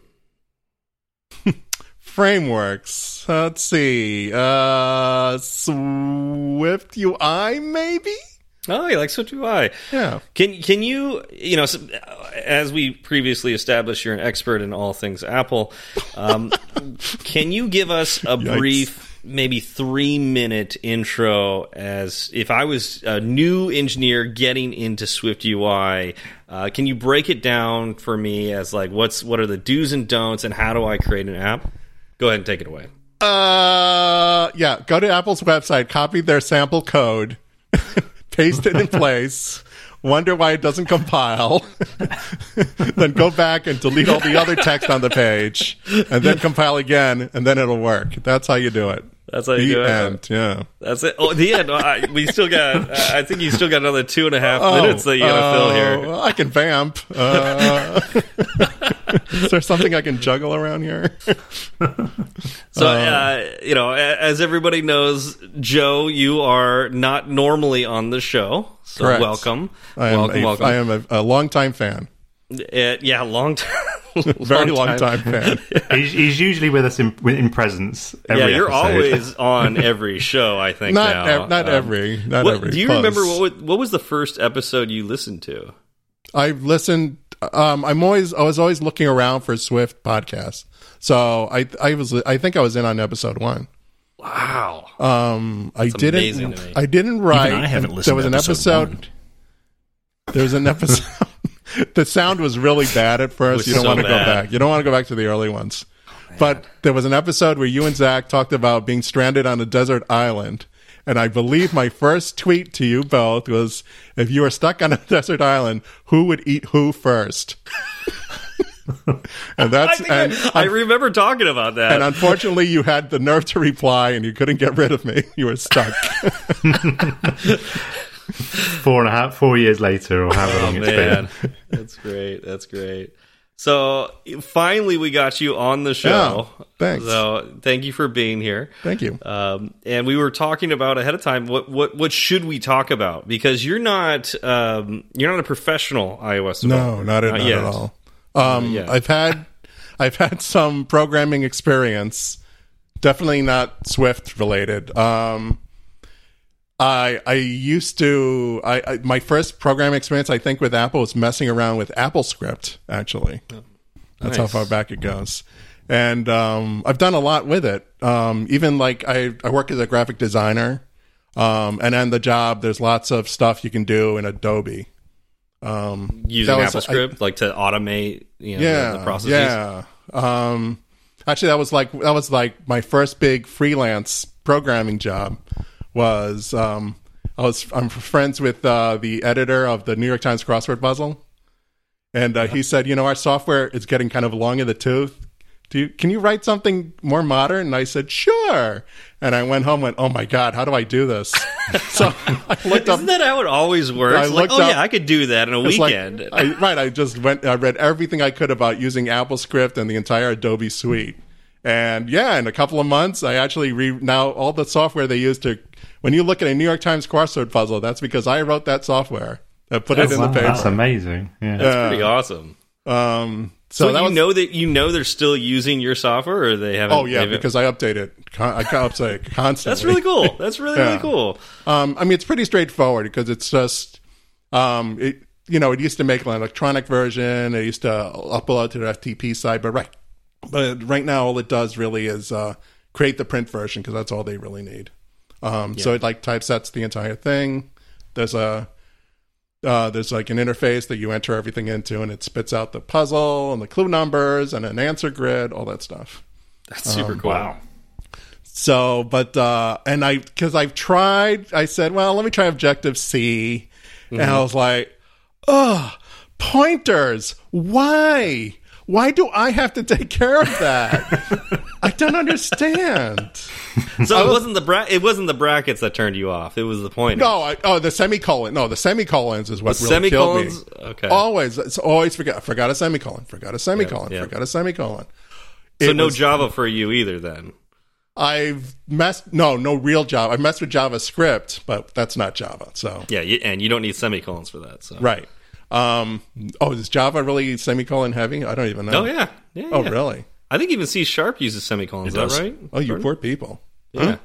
S1: Frameworks. Let's see. Uh, Swift UI, maybe.
S2: Oh, you like Swift UI?
S1: Yeah.
S2: Can can you you know as we previously established, you're an expert in all things Apple. Um, can you give us a brief, maybe three minute intro as if I was a new engineer getting into Swift UI? Uh, can you break it down for me as like what's what are the do's and don'ts and how do I create an app? Go ahead and take it away.
S1: Uh, yeah. Go to Apple's website, copy their sample code, paste it in place. Wonder why it doesn't compile. then go back and delete all the other text on the page, and then compile again, and then it'll work. That's how you do it.
S2: That's how you
S1: the
S2: do it.
S1: Yeah.
S2: That's it. Oh, the end. I, we still got. I think you still got another two and a half minutes that you gotta fill here.
S1: Oh, I can vamp. Uh, is there something I can juggle around here?
S2: So, uh, you know, as everybody knows, Joe, you are not normally on the show. So,
S1: Correct.
S2: welcome.
S1: I am
S2: welcome,
S1: a,
S2: welcome.
S1: I am a, a longtime fan.
S2: Uh, yeah, long time.
S1: Very long time fan.
S4: He's, he's usually with us in, in presence. Every
S2: Yeah, you're
S4: episode.
S2: always on every show. I think
S1: Not
S2: now.
S1: ev- not
S2: Um,
S1: every. Not
S2: what-
S1: every.
S2: do you
S1: close.
S2: remember what what was the first episode you listened to?
S1: I've listened. Um, I'm always. I was always looking around for Swift podcasts. So I. I was. I think I was in on episode one.
S2: Wow.
S1: Um, I didn't. I didn't write.
S3: I haven't listened
S1: There was
S3: to
S1: an
S3: episode
S1: episode. There was an episode. the sound was really bad at first. You don't
S2: so
S1: want to go back. You don't want to go back to the early ones. But there was an episode where you and Zach talked about being stranded on a desert island. And I believe my first tweet to you both was if you were stuck on a desert island, who would eat who first? and that's and,
S2: I remember talking about that.
S1: and unfortunately you had the nerve to reply and you couldn't get rid of me. You were stuck.
S4: four and a half, four years later, or however long oh, it's
S2: Oh, Man,
S4: been.
S2: that's great. That's great. So finally, we got you on the show.
S1: Yeah, thanks.
S2: So thank you for being here.
S1: Thank you.
S2: Um, and we were talking about ahead of time what what what should we talk about because you're not um, you're not a professional iOS developer.
S1: No, not at, not
S2: yet.
S1: at all. Um,
S2: yet.
S1: I've had I've had some programming experience, definitely not Swift related. Um, I I used to I, I my first programming experience I think with Apple was messing around with AppleScript actually. That's how far back it goes. And um, I've done a lot with it. Um, even like I, I work as a graphic designer. Um, and on the job, there's lots of stuff you can do in Adobe. Um,
S2: Using AppleScript like to automate you know,
S1: yeah,
S2: the, the processes.
S1: Yeah. Um, actually, that was like that was like my first big freelance programming job. Was um, I was I'm friends with uh, the editor of the New York Times crossword puzzle, and uh, he said, you know, our software is getting kind of long in the tooth. Do you, can you write something more modern? And I said, sure. And I went home, and went, oh my god, how do I do this? so I looked up
S2: Isn't that how it always works?
S1: I
S2: like, oh
S1: up-
S2: yeah, I could do that in a
S1: It's like-
S2: weekend.
S1: I, right. I just went. I read everything I could about using AppleScript and the entire Adobe suite. And yeah, in a couple of months, I actually re now all the software they use to. When you look at a New York Times crossword puzzle, that's because I wrote that software that put it in
S4: Wow,
S1: the
S4: that's amazing. Yeah.
S1: Yeah.
S2: Pretty awesome.
S1: Um, so,
S2: So,
S1: that
S2: you
S1: was.
S2: know that you know they're still using your software, or they haven't.
S1: oh yeah, because I update it. Con- I update it constantly.
S2: that's really cool. That's really
S1: Yeah.
S2: really cool.
S1: Um, I mean, it's pretty straightforward because it's just, um, it, you know, it used to make an electronic version. It used to upload to the FTP side, but right, but right now all it does really is uh, create the print version because that's all they really need. Um, So it like typesets the entire thing. There's a uh, there's like an interface that you enter everything into, and it spits out the puzzle and the clue numbers and an answer grid, all that stuff.
S2: That's super cool.
S4: Wow.
S1: So, but uh and I because I've tried, I said, well, let me try Objective C, and I was like, oh, pointers. Why? Why do I have to take care of that? I don't understand.
S2: So it wasn't the bra- it wasn't the brackets that turned you off. It was the point.
S1: No, I, oh, the semicolon. No, the semicolons is what
S2: The
S1: really killed me.
S2: semicolons? Okay.
S1: Always, it's always forgot. Forgot a semicolon. Forgot a semicolon.
S2: yeah.
S1: Forgot a semicolon.
S2: so no
S1: was-
S2: Java for you either. Then
S1: I've messed. No, no real Java. I messed with JavaScript, but that's not Java. So
S2: yeah, you, and you don't need semicolons for that. So
S1: Right. Um, oh, is Java really semicolon heavy? I don't even know.
S2: Oh yeah. yeah
S1: Oh,
S2: yeah.
S1: really?
S2: I think even C sharp uses semicolons. Is that right?
S1: Oh, you poor people.
S2: Yeah.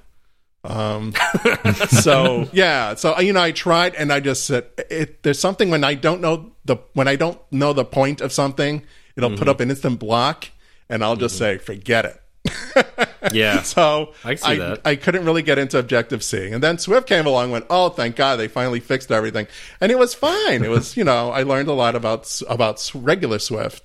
S1: Um, so yeah, so you know, I tried and I just said, it, there's something when I don't know the when I don't know the point of something, it'll
S2: Mm-hmm.
S1: put up an instant block, and I'll just say, forget it.
S2: Yeah.
S1: So
S2: I
S1: I. I couldn't really get into Objective C. And then Swift came along and went, oh, thank God they finally fixed everything. And it was fine. It was, you know, I learned a lot about, about regular Swift.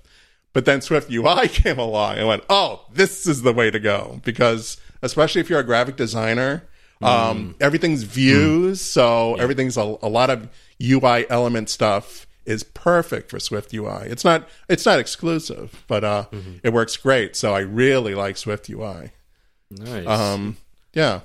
S1: But then Swift UI came along and went, oh, this is the way to go. Because especially if you're a graphic designer,
S2: Mm.
S1: um, everything's views. So everything's a, a lot of UI element stuff is perfect for Swift UI. It's not, it's not exclusive, but, uh,
S2: Mm-hmm.
S1: it works great. So I really like Swift UI.
S2: Nice.
S1: Um, yeah.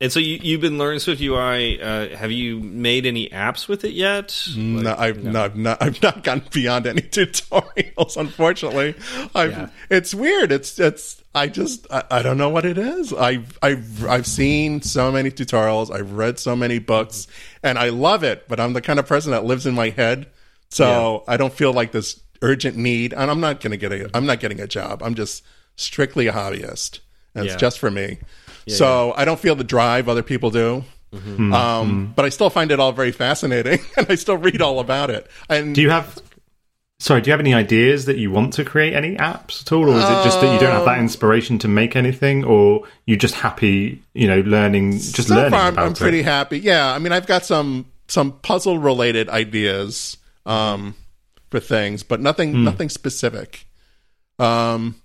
S2: and so you, you've been learning Swift UI. Uh, have you made any apps with it yet?
S1: No, I've not, not, I've not gotten beyond any tutorials. Unfortunately, I've.
S2: Yeah.
S1: It's weird. It's, it's. I just, I, I don't know what it is. I've, I've, I've seen so many tutorials. I've read so many books, and I love it. But I'm the kind of person that lives in my head, so I don't feel like this urgent need. And I'm not going to get a. I'm not getting a job. I'm just strictly a hobbyist, and
S2: Yeah.
S1: it's just for me. so I don't feel the drive other people do.
S2: Mm-hmm.
S1: Um, but I still find it all very fascinating, and I still read all about it. And
S4: Do you have? Sorry, do you have any ideas that you want to create any apps at all, or is it just that you don't have
S1: Um,
S4: that inspiration to make anything, or you're just happy, you know, learning, just
S1: so
S4: learning
S1: far, I'm,
S4: about
S1: I'm
S4: it?
S1: pretty happy. Yeah, I mean, I've got some some puzzle related ideas um, for things, but nothing nothing specific. Um,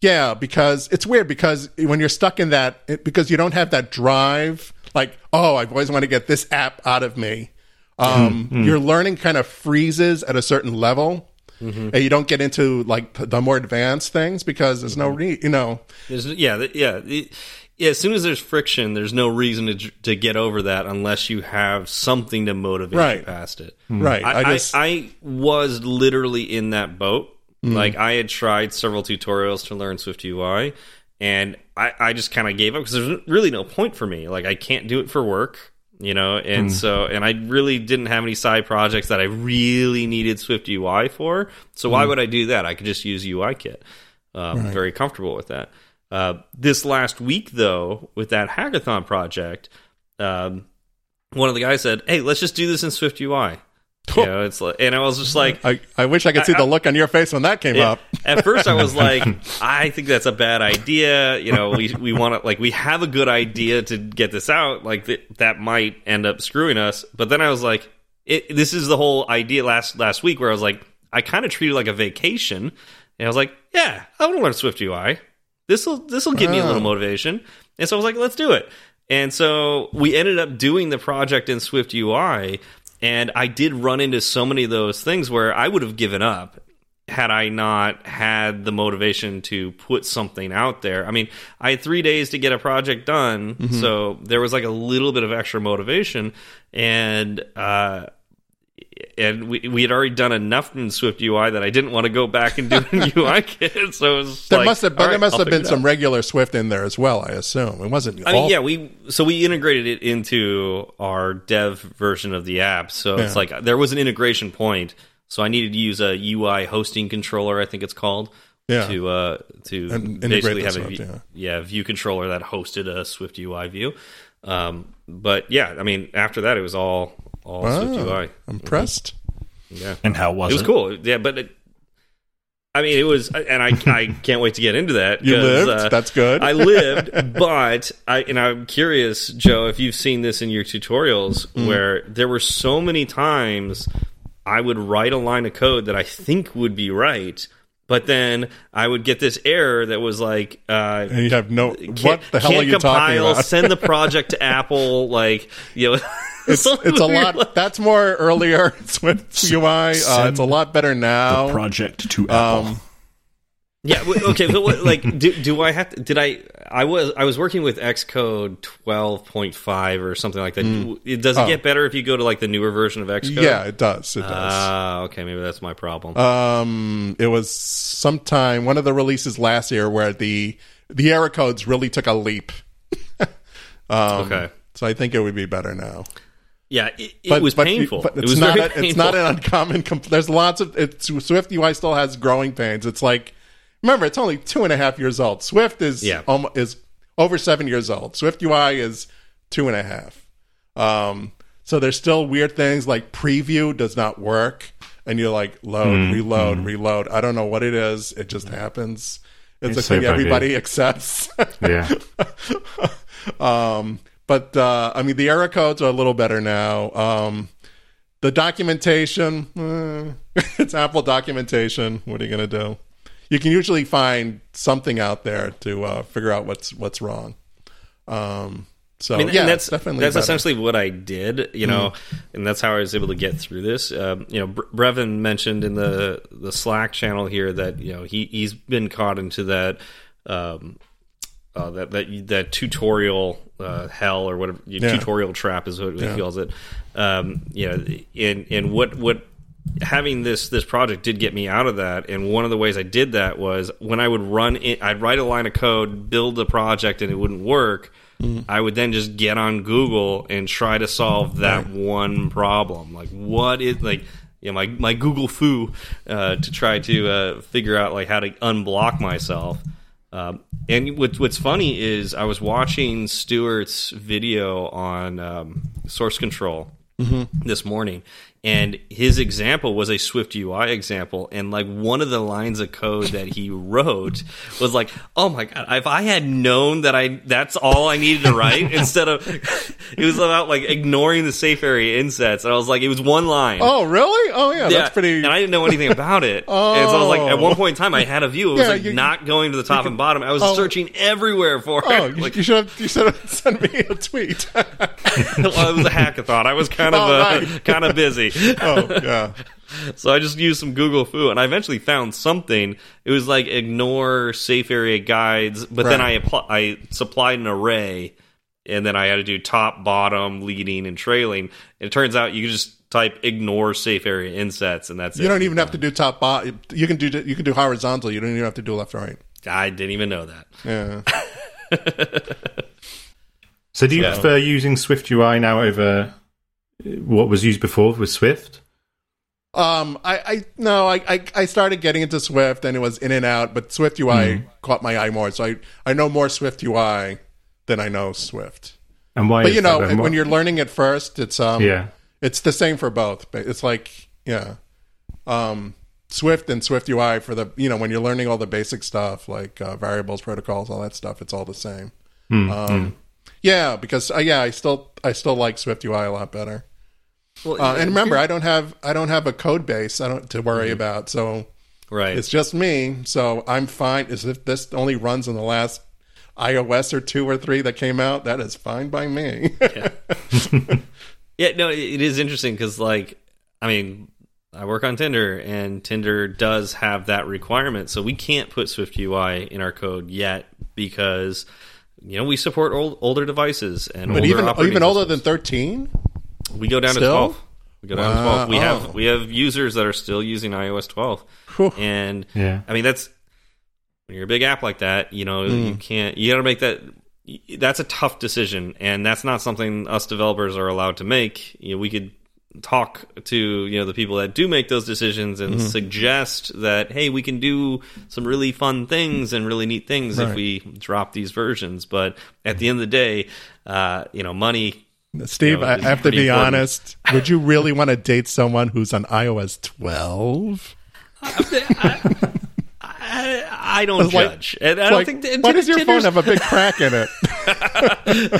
S1: yeah, because it's weird because when you're stuck in that, it, because you don't have that drive, like, oh, I've always wanted to get this app out of me. Um, mm-hmm. mm. Your learning kind of freezes at a certain level, mm-hmm. and you don't get into like the more advanced things because there's no re, you know,
S2: There's, yeah, yeah, it- yeah. As soon as there's friction, there's no reason to to get over that unless you have something to motivate you
S1: Right.
S2: past it.
S1: right?
S2: I,
S1: I
S2: I, I was literally in that boat. Like I had tried several tutorials to learn Swift UI, and I, I just kind of gave up because there's really no point for me. Like I can't do it for work, you know, and so and I really didn't have any side projects that I really needed Swift UI for. So why would I do that? I could just use UI Kit. Um, Very comfortable with that. Uh, this last week, though, with that hackathon project, um, one of the guys said, "Hey, let's just do this in Swift UI." You know, it's like, and I was just like,
S1: I, I wish I could see the look on your face when that came
S2: yeah.
S1: up.
S2: At first, I was like, I think that's a bad idea. You know, we we want to like we have a good idea to get this out. Like th- that might end up screwing us. But then I was like, it, this is the whole idea last last week where I was like, I kind of treat it like a vacation, and I was like, yeah, I want to learn Swift UI. This will this will give me a little oh. motivation. And so I was like, let's do it. And so we ended up doing the project in Swift UI. And I did run into so many of those things where I would have given up had I not had the motivation to put something out there. I mean, I had three days to get a project done, so there was like a little bit of extra motivation, and uh, and we we had already done enough in Swift UI that I didn't want to go back and do a UI kit. So it was
S1: There
S2: like,
S1: must have, but
S2: all
S1: there
S2: right,
S1: must
S2: I'll
S1: have been some regular Swift in there as well. I assume it wasn't.
S2: I mean, yeah, we so we integrated it into our dev version of the app. So it's like there was an integration point. So I needed to use a UI hosting controller, I think it's called,
S1: Yeah.
S2: to uh to
S1: And
S2: basically have a view-
S1: yeah.
S2: yeah view controller that hosted a Swift UI view. Um, but yeah, I mean, after that, it was all all Swift
S1: Wow,
S2: UI.
S1: impressed.
S2: Yeah,
S3: And how was
S2: it
S3: it?
S2: was cool. Yeah, but it, I mean, it was, and I I can't wait to get into that.
S1: You
S2: 'cause,
S1: lived.
S2: uh,
S1: That's good.
S2: I lived, but I and I'm curious, Joe, if you've seen this in your tutorials,
S1: Mm.
S2: where there were so many times I would write a line of code that I think would be right, but then I would get this error that was like, uh,
S1: and you have no.
S2: can't,
S1: What the hell are you
S2: compile,
S1: talking about?
S2: Send the project to Apple, like you know.
S1: It's, it's a lot. That's more earlier Swift UI. Uh, it's a lot better now.
S3: the project to Apple.
S1: Um,
S2: Yeah. Okay. But what, like, do, do I have to? Did I? I was I was working with Xcode twelve point five or something like that. It does it
S1: Oh.
S2: get better if you go to like the newer version of Xcode?
S1: yeah, it does. It does.
S2: Ah, okay. Maybe that's my problem.
S1: um, it was sometime one of the releases last year where the the error codes really took a leap. um,
S2: okay.
S1: So I think it would be better now.
S2: Yeah, it, it was painful.
S1: But
S2: it
S1: it's
S2: was
S1: not.
S2: very
S1: A, it's not an uncommon. There's lots of. It's, Swift UI still has growing pains. It's like, remember, it's only two and a half years old. Swift is
S2: Yeah.
S1: is over seven years old. Swift UI is two and a half. Um, so there's still weird things like preview does not work, and you're like load, reload, reload. I don't know what it is. It just happens. It's,
S4: It's
S1: a thing
S4: so buggy.
S1: everybody accepts.
S4: Yeah.
S1: um, but uh, I mean, the error codes are a little better now. Um, the documentation, eh, it's Apple documentation. What are you going to do? You can usually find something out there to uh, figure out what's what's wrong. Um, so
S2: I mean,
S1: yeah,
S2: that's
S1: definitely
S2: that's
S1: better.
S2: essentially what I did, you know, and that's how I was able to get through this. Um, you know, Brevin mentioned in the the Slack channel here that you know he he's been caught into that um, uh, that that that tutorial uh, hell or whatever
S1: Yeah.
S2: tutorial trap is what
S1: Yeah.
S2: he calls it. Um, you know, and and what what having this this project did get me out of that. And one of the ways i did that was when i would run it i'd write a line of code build a project and it wouldn't work. I would then just get on google and try to solve that one problem. Like what is like you know, my, my google foo uh, to try to uh, figure out like how to unblock myself. Um, and what, what's funny is i was watching stewart's video on um, source control this morning and his example was a swift ui example and like one of the lines of code that he wrote was like oh my god if i had known that i that's all i needed to write instead of it was about like ignoring the safe area insets and i was like it was one line
S1: Oh, really? Oh, yeah, that's pretty.
S2: and I didn't know anything about it. And so I was like, at one point in time, I had a view. It was
S1: Yeah,
S2: like
S1: you-
S2: not going to the top and bottom. I was
S1: oh.
S2: searching everywhere for
S1: Oh,
S2: it.
S1: you,
S2: Like,
S1: you should have you should have sent me a tweet.
S2: well, it was a hackathon. I was kind of
S1: Oh,
S2: uh, kind of busy.
S1: oh, yeah.
S2: So I just used some Google Foo, and I eventually found something. It was like ignore safe area guides, but then I I supplied an array, and then I had to do top, bottom, leading, and trailing. And it turns out you can just type ignore safe area insets, and that's it.
S1: You don't even have to do top bottom. You can do you can do horizontal. You don't even have to do left or right.
S2: I didn't even know that.
S1: Yeah.
S4: So do you
S2: Yeah.
S4: prefer using Swift UI now over what was used before with Swift?
S1: Um, I, I no, I, I, I started getting into Swift and it was in and out, but Swift UI caught my eye more. So I, I know more Swift UI than I know Swift.
S4: And why?
S1: But you know, when
S4: What-
S1: you're learning it first, it's um,
S4: yeah,
S1: it's the same for both. But it's like yeah, um, Swift and Swift UI for the you know when you're learning all the basic stuff like uh, variables, protocols, all that stuff. It's all the same.
S4: Hmm,
S1: um, yeah, because uh, yeah, I still I still like Swift UI a lot better.
S2: Well,
S1: Uh, and remember, I don't have I don't have a code base I don't to worry about. So
S2: right?
S1: it's just me. So I'm fine. As if this only runs in the last iOS or two or three that came out, that is fine by me.
S2: Yeah, no, it is interesting because, like, I mean, I work on Tinder, and Tinder does have that requirement, so we can't put Swift UI in our code yet because you know we support old, older devices and
S1: but
S2: older
S1: even even older than
S2: systems.
S1: 13.
S2: we go down to twelve. We go down to twelve. We
S1: Oh.
S2: have we have users that are still using iOS twelve,
S1: Whew.
S2: and
S4: yeah.
S2: I mean that's when you're a big app like that, you know,
S1: Mm.
S2: you can't you got to make that that's a tough decision and that's not something us developers are allowed to make. You know, we could talk to, you know, the people that do make those decisions and
S1: Mm-hmm.
S2: suggest that hey, we can do some really fun things and really neat things if we drop these versions, but at the end of the day, uh, you know, money
S1: Steve,
S2: Yeah,
S1: I have to be
S2: important.
S1: honest. Would you really want to date someone who's on iOS 12?
S2: I, I don't
S1: It's like-
S2: judge. and I don't
S1: Like,
S2: think and
S1: why does your phone have a big crack in it?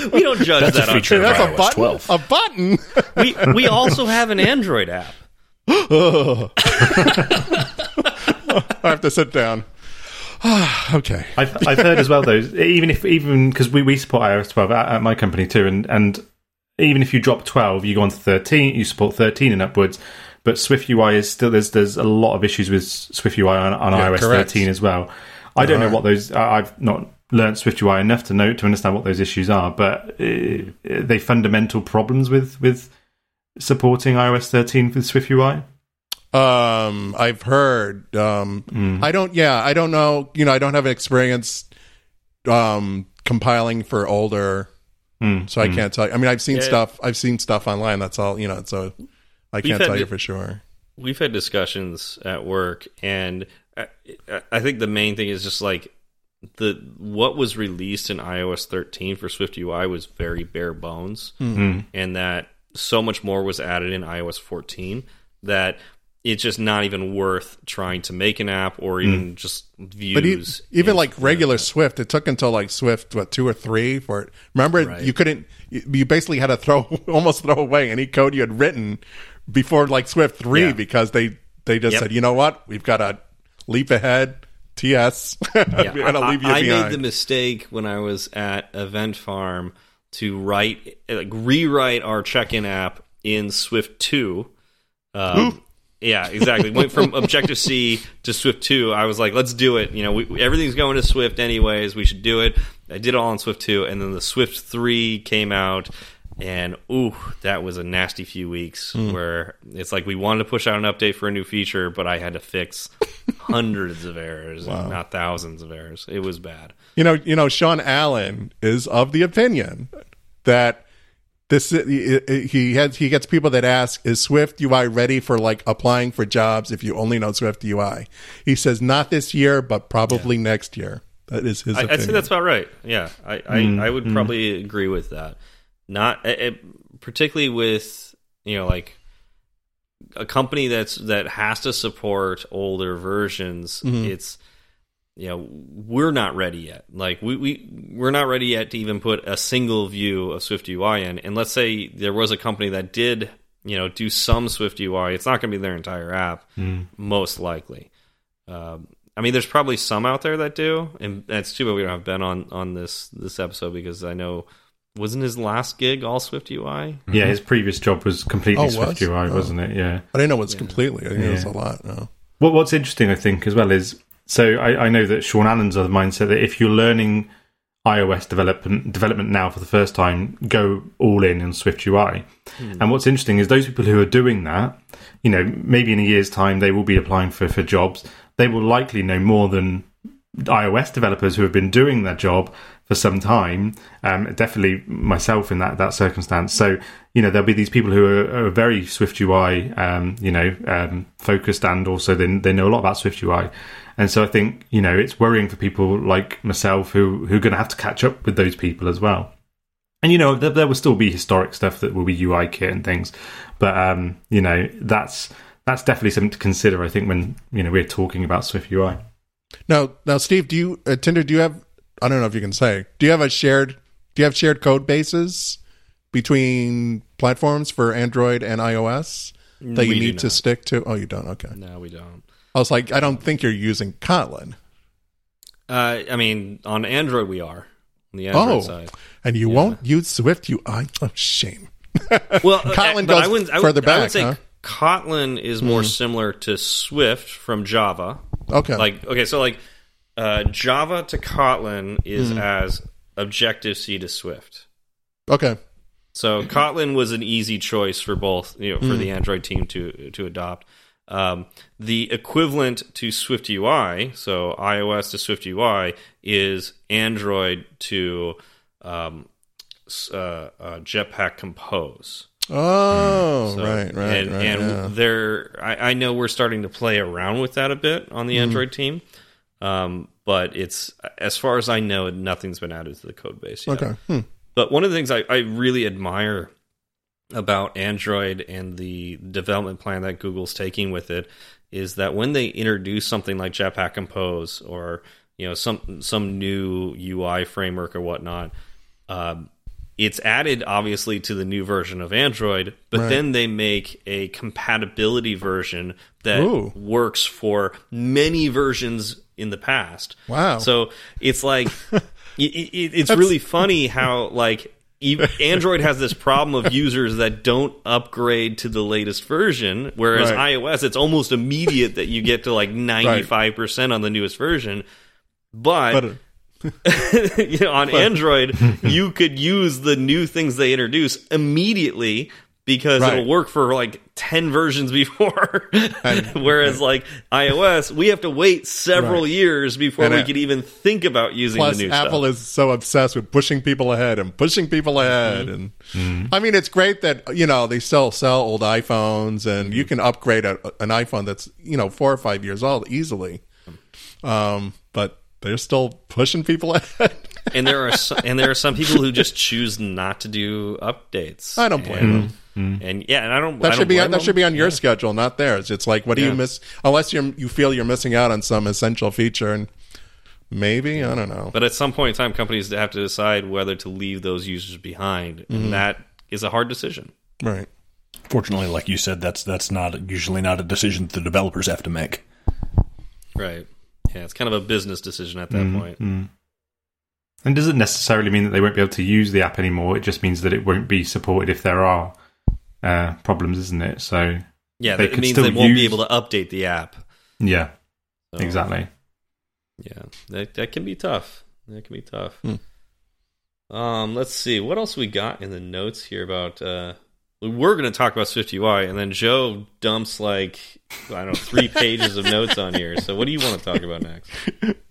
S2: we don't judge
S3: That's
S2: that on
S3: feature of
S1: That's a
S3: iOS
S1: button.
S3: 12.
S1: A button.
S2: we we also have an Android app.
S1: I have to sit down. okay.
S4: I've, I've heard as well though. Even if even because we, we support iOS 12 at, at my company too, and and even if you drop 12, you go on to 13. You support 13 and upwards. But Swift UI is still there's there's a lot of issues with Swift UI on, on
S1: Yeah,
S4: iOS
S1: correct.
S4: 13 as well. I don't know what those. I've not learnt Swift UI enough to know to understand what those issues are, but uh, are they fundamental problems with with supporting iOS 13 with Swift UI.
S1: Um, I've heard. Um,
S2: Hmm.
S1: I don't. Yeah, I don't know. You know, I don't have an experience um, compiling for older,
S4: Mm,
S1: so I can't tell. you. I mean, I've seen
S2: Yeah.
S1: stuff. I've seen stuff online. That's all. You know, so I
S2: We've
S1: can't
S2: had
S1: tell you for sure.
S2: We've had discussions at work, and I, I think the main thing is just like the what was released in iOS 13 for Swift UI was very bare bones, and that so much more was added in iOS 14 that it's just not even worth trying to make an app or even just views.
S1: But even like regular Swift, it took until like Swift what two or three for it. Remember,
S2: Right.
S1: you couldn't. You basically had to throw almost throw away any code you had written before like Swift three
S2: Yeah.
S1: because they they just
S2: Yep.
S1: said, you know what, we've got to leap ahead. TS,
S2: Yeah,
S1: to
S2: I,
S1: leave you
S2: I made the mistake when I was at Event Farm to write, like, rewrite our check-in app in Swift two. Um, yeah, exactly. Went from Objective C to Swift two. I was like, let's do it. You know, we, everything's going to Swift anyways. We should do it. I did it all in Swift two, and then the Swift three came out. And ooh, that was a nasty few weeks hmm. where it's like we wanted to push out an update for a new feature, but I had to fix hundreds of errors, not thousands of errors. It was bad.
S1: You know, you know, Sean Allen is of the opinion that this he he has he gets people that ask, "Is Swift UI ready for like applying for jobs if you only know Swift UI?" He says, "Not this year, but probably next year." That is his
S2: I,
S1: opinion.
S2: I'd say that's about right. Yeah, I, I, I would probably agree with that. Not eh, particularly with you know like a company that's that has to support older versions. It's you know we're not ready yet. Like we we we're not ready yet to even put a single view of Swift UI in. And let's say there was a company that did you know do some Swift UI. It's not going to be their entire app, most likely. Um, I mean, there's probably some out there that do, and that's too bad we don't have Ben on on this this episode because I know wasn't his last gig all Swift UI.
S4: Yeah, his previous job was completely
S1: Oh,
S4: Swift
S1: was?
S4: UI,
S1: Oh.
S4: wasn't it? Yeah.
S1: I didn't know it was completely. I think it was a lot. No.
S4: What What's interesting, I think, as well is so I, I know that Sean Allen's of the mindset that if you're learning iOS development development now for the first time, go all in on Swift UI. And what's interesting is those people who are doing that, you know, maybe in a year's time they will be applying for for jobs. They will likely know more than iOS developers who have been doing their job for some time. Um, definitely myself in that that circumstance. So you know there'll be these people who are, are very Swift UI, um, you know, um, focused, and also they they know a lot about Swift UI. And so I think you know it's worrying for people like myself who who are going to have to catch up with those people as well. And you know there, there will still be historic stuff that will be UI kit and things, but um, you know that's that's definitely something to consider. I think when you know we're talking about Swift UI.
S1: Now, now, Steve, do you uh, Tinder? Do you have? I don't know if you can say. Do you have a shared? Do you have shared code bases between platforms for Android and iOS that you
S2: We do
S1: need to stick to? Oh, you don't. Okay.
S2: No, we don't.
S1: I was like, I don't think you're using Kotlin,
S2: Uh, I mean, on Android we are on the Android
S1: Oh.
S2: side.
S1: and you won't use Swift UI. Oh, shame.
S2: Well,
S1: Kotlin
S2: uh, I
S1: goes
S2: wouldn't, I would,
S1: further
S2: I would say
S1: huh?
S2: Kotlin is more similar to Swift from Java.
S1: Okay.
S2: Like, okay, so like uh, Java to Kotlin is as Objective C to Swift.
S1: okay.
S2: So Kotlin was an easy choice for both, you know, for the Android team to to adopt. Um, the equivalent to Swift UI, so iOS to Swift UI, is Android to um, uh, uh, Jetpack Compose.
S1: Oh,
S2: So-
S1: right, right,
S2: and,
S1: right.
S2: and
S1: yeah.
S2: there, I, I know we're starting to play around with that a bit on the
S1: Mm-hmm.
S2: Android team, um, but it's as far as I know, nothing's been added to the code base yet.
S1: Okay. Hmm.
S2: But one of the things I, I really admire about Android and the development plan that Google's taking with it is that when they introduce something like Jetpack Compose or you know some some new UI framework or whatnot, um, it's added obviously to the new version of Android, but
S1: Right.
S2: then they make a compatibility version that
S1: Ooh.
S2: works for many versions in the past.
S1: Wow.
S2: So it's like it, it, it's really funny how like Android has this problem of users that don't upgrade to the latest version, whereas
S1: Right.
S2: iOS it's almost immediate that you get to like ninety five percent on the newest version. But,
S1: But uh,
S2: you know, on Android, you could use the new things they introduce immediately because
S1: Right.
S2: it'll work for like 10 versions before. Whereas like iOS, we have to wait several
S1: Right.
S2: years before
S1: And
S2: we
S1: it-
S2: could even think about using
S1: plus,
S2: the new
S1: Apple
S2: stuff.
S1: is so obsessed with pushing people ahead and pushing people ahead,
S2: Mm-hmm.
S1: and I mean, it's great that you know they still sell old iPhones, and
S2: Mm-hmm.
S1: you can upgrade a, an iPhone that's you know four or five years old easily. Um, but they're still pushing people ahead.
S2: and there are some, and there are some people who just choose not to do updates.
S1: I don't blame
S2: and,
S1: them.
S2: And yeah, and I don't.
S1: That
S2: I don't
S1: should be on, that should be on your schedule, not theirs. It's like, what do
S2: Yeah.
S1: you miss? Unless you you feel you're missing out on some essential feature, and maybe I don't know.
S2: But at some point in time, companies have to decide whether to leave those users behind, and
S1: Mm-hmm.
S2: that is a hard decision.
S1: Right.
S3: Fortunately, like you said, that's that's not usually not a decision the developers have to make.
S2: Right. Yeah, it's kind of a business decision at that
S1: Mm-hmm.
S2: point.
S4: And does it necessarily mean that they won't be able to use the app anymore? It just means that it won't be supported if there are uh, problems, isn't it? So
S2: Yeah,
S4: They
S2: that means
S4: still
S2: they won't be able to update the app.
S4: yeah,
S2: So,
S4: exactly.
S2: Yeah, that that can be tough. That can be tough.
S1: Hmm.
S2: Um, let's see what else we got in the notes here about. Uh, were going to talk about Swift UI, and then Joe dumps like I don't know three pages of notes on here. So what do you want to talk about next?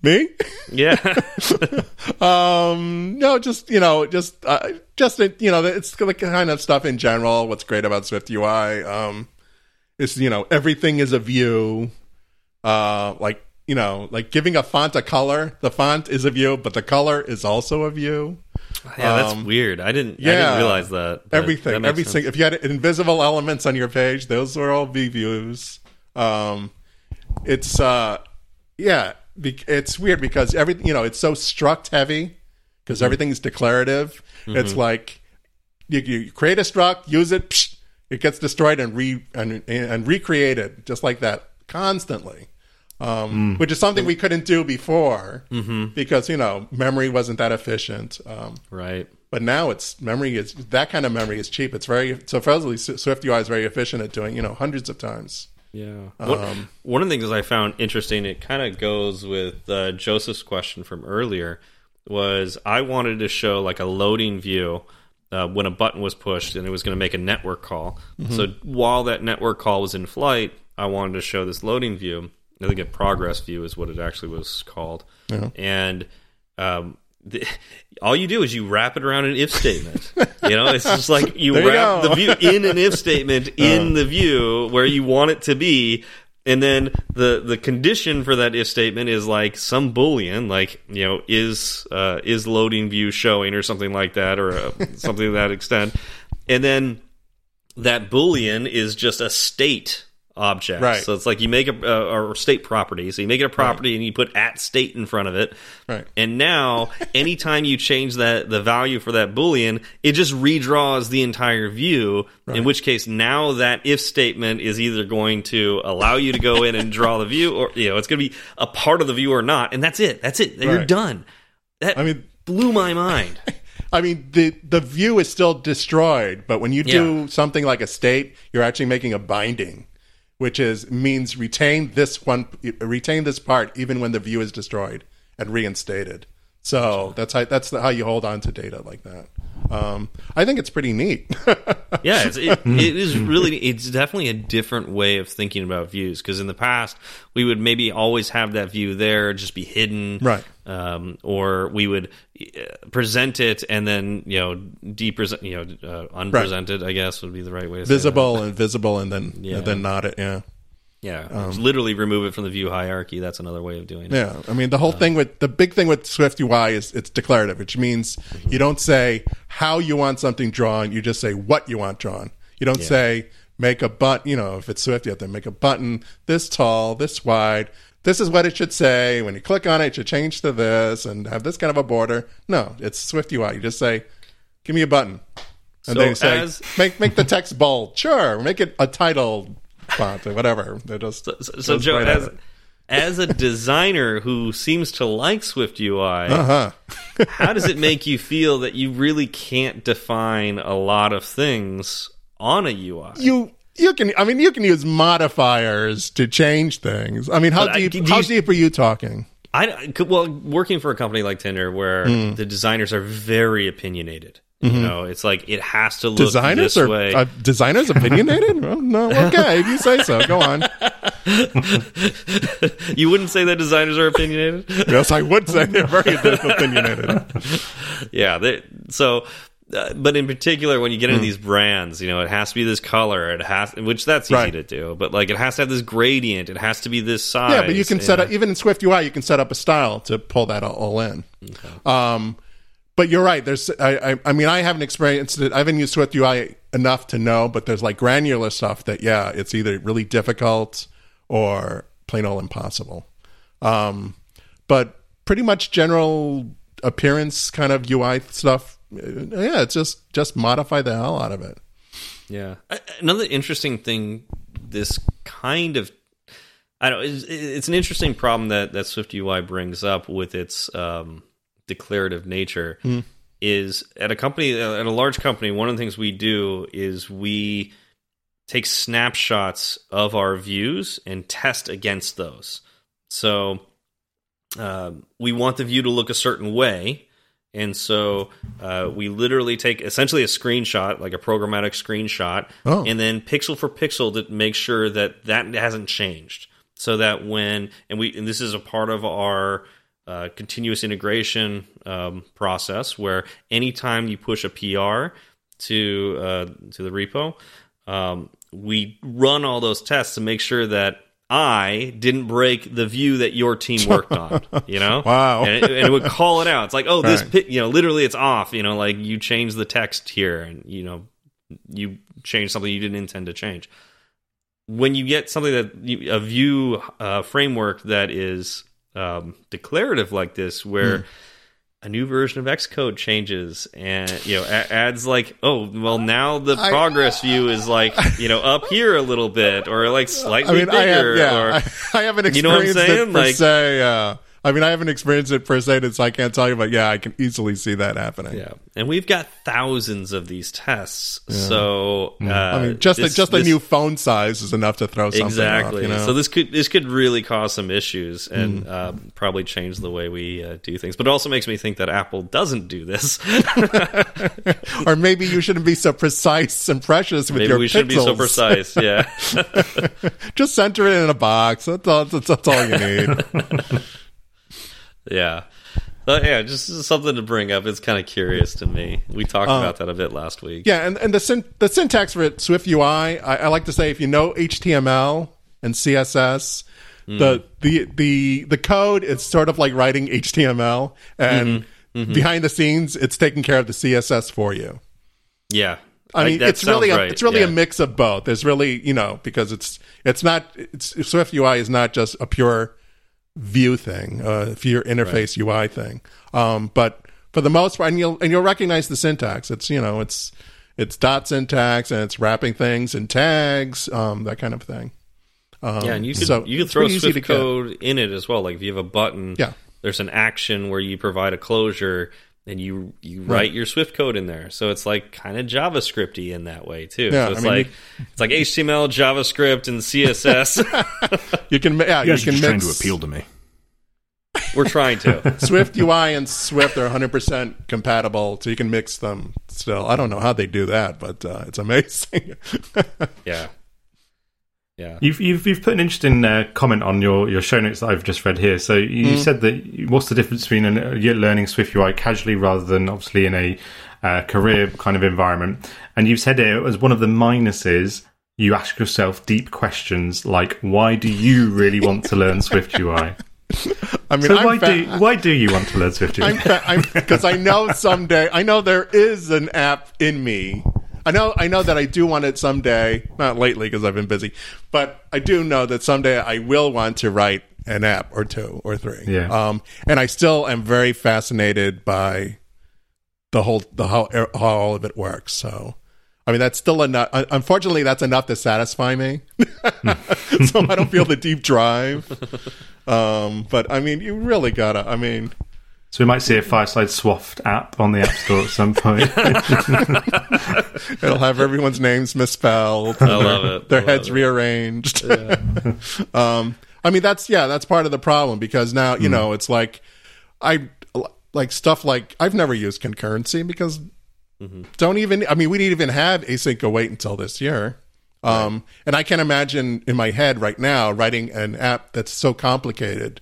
S1: Me?
S2: Yeah,
S1: Um, no, just you know, just uh, just you know, it's the kind of stuff in general. What's great about Swift UI, um, is you know everything is a view. Uh, like you know, like giving a font a color. The font is a view, but the color is also a view.
S2: yeah, that's
S1: Um,
S2: weird. I didn't. I
S1: yeah.
S2: didn't realize that. but that
S1: everything, everything.
S2: sense.
S1: If you had invisible elements on your page, those are all V views. Um, it's uh, yeah, it's weird because everything you know it's so struct heavy because everything's declarative. It's like you, you create a struct, use it, psh, it gets destroyed and re and, and recreated just like that constantly. Um, Which is something we couldn't do before because you know memory wasn't that efficient. Um,
S2: Right.
S1: but now it's memory is that kind of memory is cheap. It's very so supposedly Swift UI is very efficient at doing you know hundreds of times.
S2: Yeah. One, one of the things I found interesting, it kind of goes with uh, Joseph's question from earlier, was I wanted to show like a loading view uh, when a button was pushed and it was going to make a network call. So while that network call was in flight, I wanted to show this loading view. I think a progress view is what it actually was called. And um, the, all you do is you wrap it around an if statement. you know, it's just like you
S1: There
S2: wrap
S1: go.
S2: the view in an if statement in the view where you want it to be. And then the the condition for that if statement is like some boolean, like you know, is uh, is loading view showing or something like that, or uh, something to that extent. And then that boolean is just a state object.
S1: Right.
S2: So it's like you make a uh, or state property. So you make it a property and you put at state in front of it.
S1: Right.
S2: And now, anytime you change that the value for that boolean, it just redraws the entire view. In which case, now that if statement is either going to allow you to go in and draw the view, or you know, it's going to be a part of the view or not. And that's it. That's it. You're
S1: Right.
S2: done. That
S1: I mean-
S2: blew my mind.
S1: I mean the the view is still destroyed, but when you do
S2: Yeah.
S1: something like a state, you're actually making a binding, which is means retain this one retain this part even when the view is destroyed and reinstated. So that's how that's how you hold on to data like that. Um, I think it's pretty neat.
S2: yeah, it's, it, it is really, it's definitely a different way of thinking about views. Because in the past, we would maybe always have that view there, just be hidden,
S1: Right.
S2: Um, or we would uh, present it and then you know depresent, you know, uh, unpresented. I guess would be the right way. to say that.
S1: visible and visible and then
S2: Yeah.
S1: and then not it. Yeah.
S2: Yeah, um, literally remove it from the view hierarchy. That's another way of doing it.
S1: Yeah, I mean the whole uh, thing with the big thing with Swift UI is it's declarative, which means you mm-hmm. don't say how you want something drawn, you just say what you want drawn. You don't say make a button, you know, if it's Swift, you have to make a button this tall, this wide. This is what it should say. When you click on it, it should change to this and have this kind of a border. No, it's Swift UI. You just say, "Give me a button," and
S2: So
S1: then you say,
S2: as-
S1: "Make make the text bold." Sure, make it a title font or whatever. They're just
S2: So, so, so Joe,
S1: right
S2: as as a designer who seems to like Swift UI,
S1: uh-huh.
S2: how does it make you feel that you really can't define a lot of things on a UI?
S1: you you can I mean you can use modifiers to change things. I mean how
S2: But I-
S1: deep
S2: do you-
S1: deep are you talking?
S2: I well, working for a company like Tinder, where
S1: Hmm.
S2: the designers are very opinionated. You know, it's like it has to look.
S1: Designers
S2: this
S1: are
S2: way.
S1: uh, designers opinionated? well, no, okay, if you say so. Go on.
S2: you wouldn't say that designers are opinionated.
S1: Yes, I would say they're very opinionated.
S2: yeah. They, so uh, but in particular, when you get into
S1: Hmm.
S2: these brands, you know, it has to be this color. It has, which that's easy
S1: Right.
S2: to do, but like it has to have this gradient. It has to be this size.
S1: Yeah, but you can set
S2: yeah.
S1: up even in Swift UI, you can set up a style to pull that all, all in. Um, but you're right. There's, I, I, I mean, I haven't experienced it. I haven't used Swift UI enough to know, but there's like granular stuff that, yeah, it's either really difficult or plain old impossible. Um, but pretty much general appearance kind of UI stuff. uh, Yeah, it's just just modify the hell out of it.
S2: Yeah. Another interesting thing, this kind of, I don't. It's, it's an interesting problem that that Swift UI brings up with its um, declarative nature. Is at a company, at a large company, one of the things we do is we take snapshots of our views and test against those. So um, we want the view to look a certain way. And so uh, we literally take essentially a screenshot, like a programmatic screenshot,
S1: Oh.
S2: and then pixel for pixel to make sure that that hasn't changed. So that when and we and this is a part of our uh, continuous integration um, process, where anytime you push a PR to uh, to the repo, um, we run all those tests to make sure that I didn't break the view that your team worked on. You know,
S1: Wow.
S2: and it, and it would call it out. It's like, oh, this,
S1: Right.
S2: you know, literally it's off. You know, like you changed the text here, and you know, you changed something you didn't intend to change. When you get something that you, a view uh, framework that is um, declarative like this, where
S1: Hmm.
S2: a new version of Xcode changes and you know a- adds like, oh, well now the
S1: I-
S2: progress view is like you know up here a little bit or like
S1: I
S2: slightly
S1: mean, I have,
S2: bigger.
S1: yeah,
S2: or,
S1: I, I haven't
S2: You know what I'm
S1: experienced it
S2: saying?
S1: per
S2: Like-
S1: se. Uh, I mean, I haven't experienced it per se, so I can't tell you. But yeah, I can easily see that happening.
S2: Yeah, and we've got thousands of these tests. So uh,
S1: I mean, just
S2: this-
S1: a, just a new phone size is enough to throw something
S2: exactly.
S1: off. You know?
S2: So this could this could really cause some issues and
S1: Hmm.
S2: uh, probably change the way we uh, do things. But it also makes me think that Apple doesn't do this.
S1: or maybe you shouldn't be so precise and precious with
S2: Maybe
S1: your
S2: we should be so precise. Yeah.
S1: Just center it in a box. That's all. That's, that's all you need.
S2: Yeah. But yeah, just something to bring up. It's kind of curious to me. We talked about that a bit last week.
S1: Yeah, and, and the syn- the syntax for it, Swift UI, I, I like to say if you know HTML and CSS,
S2: Hmm.
S1: the the the the code is sort of like writing HTML, and
S2: Mm-hmm.
S1: behind the scenes, it's taking care of the CSS for you.
S2: Yeah.
S1: I mean, it's really a,
S2: right.
S1: it's really
S2: Yeah.
S1: a mix of both. There's really you know because it's it's not it's Swift UI is not just a pure view thing, uh, pure interface UI thing. Um, but for the most part, and you'll and you'll recognize the syntax. It's you know it's it's dot syntax and it's wrapping things and tags, um, that kind of thing. Um,
S2: Yeah, and you could
S1: so
S2: you
S1: it's
S2: throw Swift
S1: to get.
S2: code in it as well. Like if you have a button,
S1: Yeah.
S2: there's an action where you provide a closure and you you write your Swift code in there. So it's like kind of JavaScripty in that way too.
S1: Yeah,
S2: so it's
S1: I mean,
S2: like it's like HTML, JavaScript, and CSS.
S1: You can yeah
S3: You
S1: you can
S3: just trying to appeal to me.
S2: We're trying to.
S1: Swift UI and Swift are 100% compatible, so you can mix them still. I don't know how they do that, but uh, it's amazing.
S2: Yeah. Yeah.
S4: You've, you've you've put an interesting uh, comment on your, your show notes that I've just read here. So you said that what's the difference between an, uh, you're learning Swift UI casually rather than obviously in a uh, career kind of environment, and you've said it as one of the minuses. You ask yourself deep questions like, "Why do you really want to learn Swift UI?"
S1: I mean,
S4: So
S1: I'm
S4: why
S1: fa-
S4: do why do you want to learn Swift UI?
S1: I'm fa- because I know someday I know there is an app in me. I know I know that I do want it someday. Not lately because I've been busy, but I do know that someday I will want to write an app or two or three.
S4: Yeah.
S1: Um, and I still am very fascinated by the whole the how how all of it works. So. I mean that's still enough. Unfortunately, that's enough to satisfy me, so I don't feel the deep drive. Um, but I mean, you really gotta. I mean,
S4: So we might see a Fireside Swift app on the App Store at some point.
S1: It'll have everyone's names misspelled.
S2: I love it.
S1: Their
S2: love
S1: heads
S2: it.
S1: rearranged. um, I mean, that's yeah, that's part of the problem because now you know it's like I like stuff like I've never used concurrency because don't even. I mean, we didn't even have async await until this year. Um, and I can't imagine in my head right now writing an app that's so complicated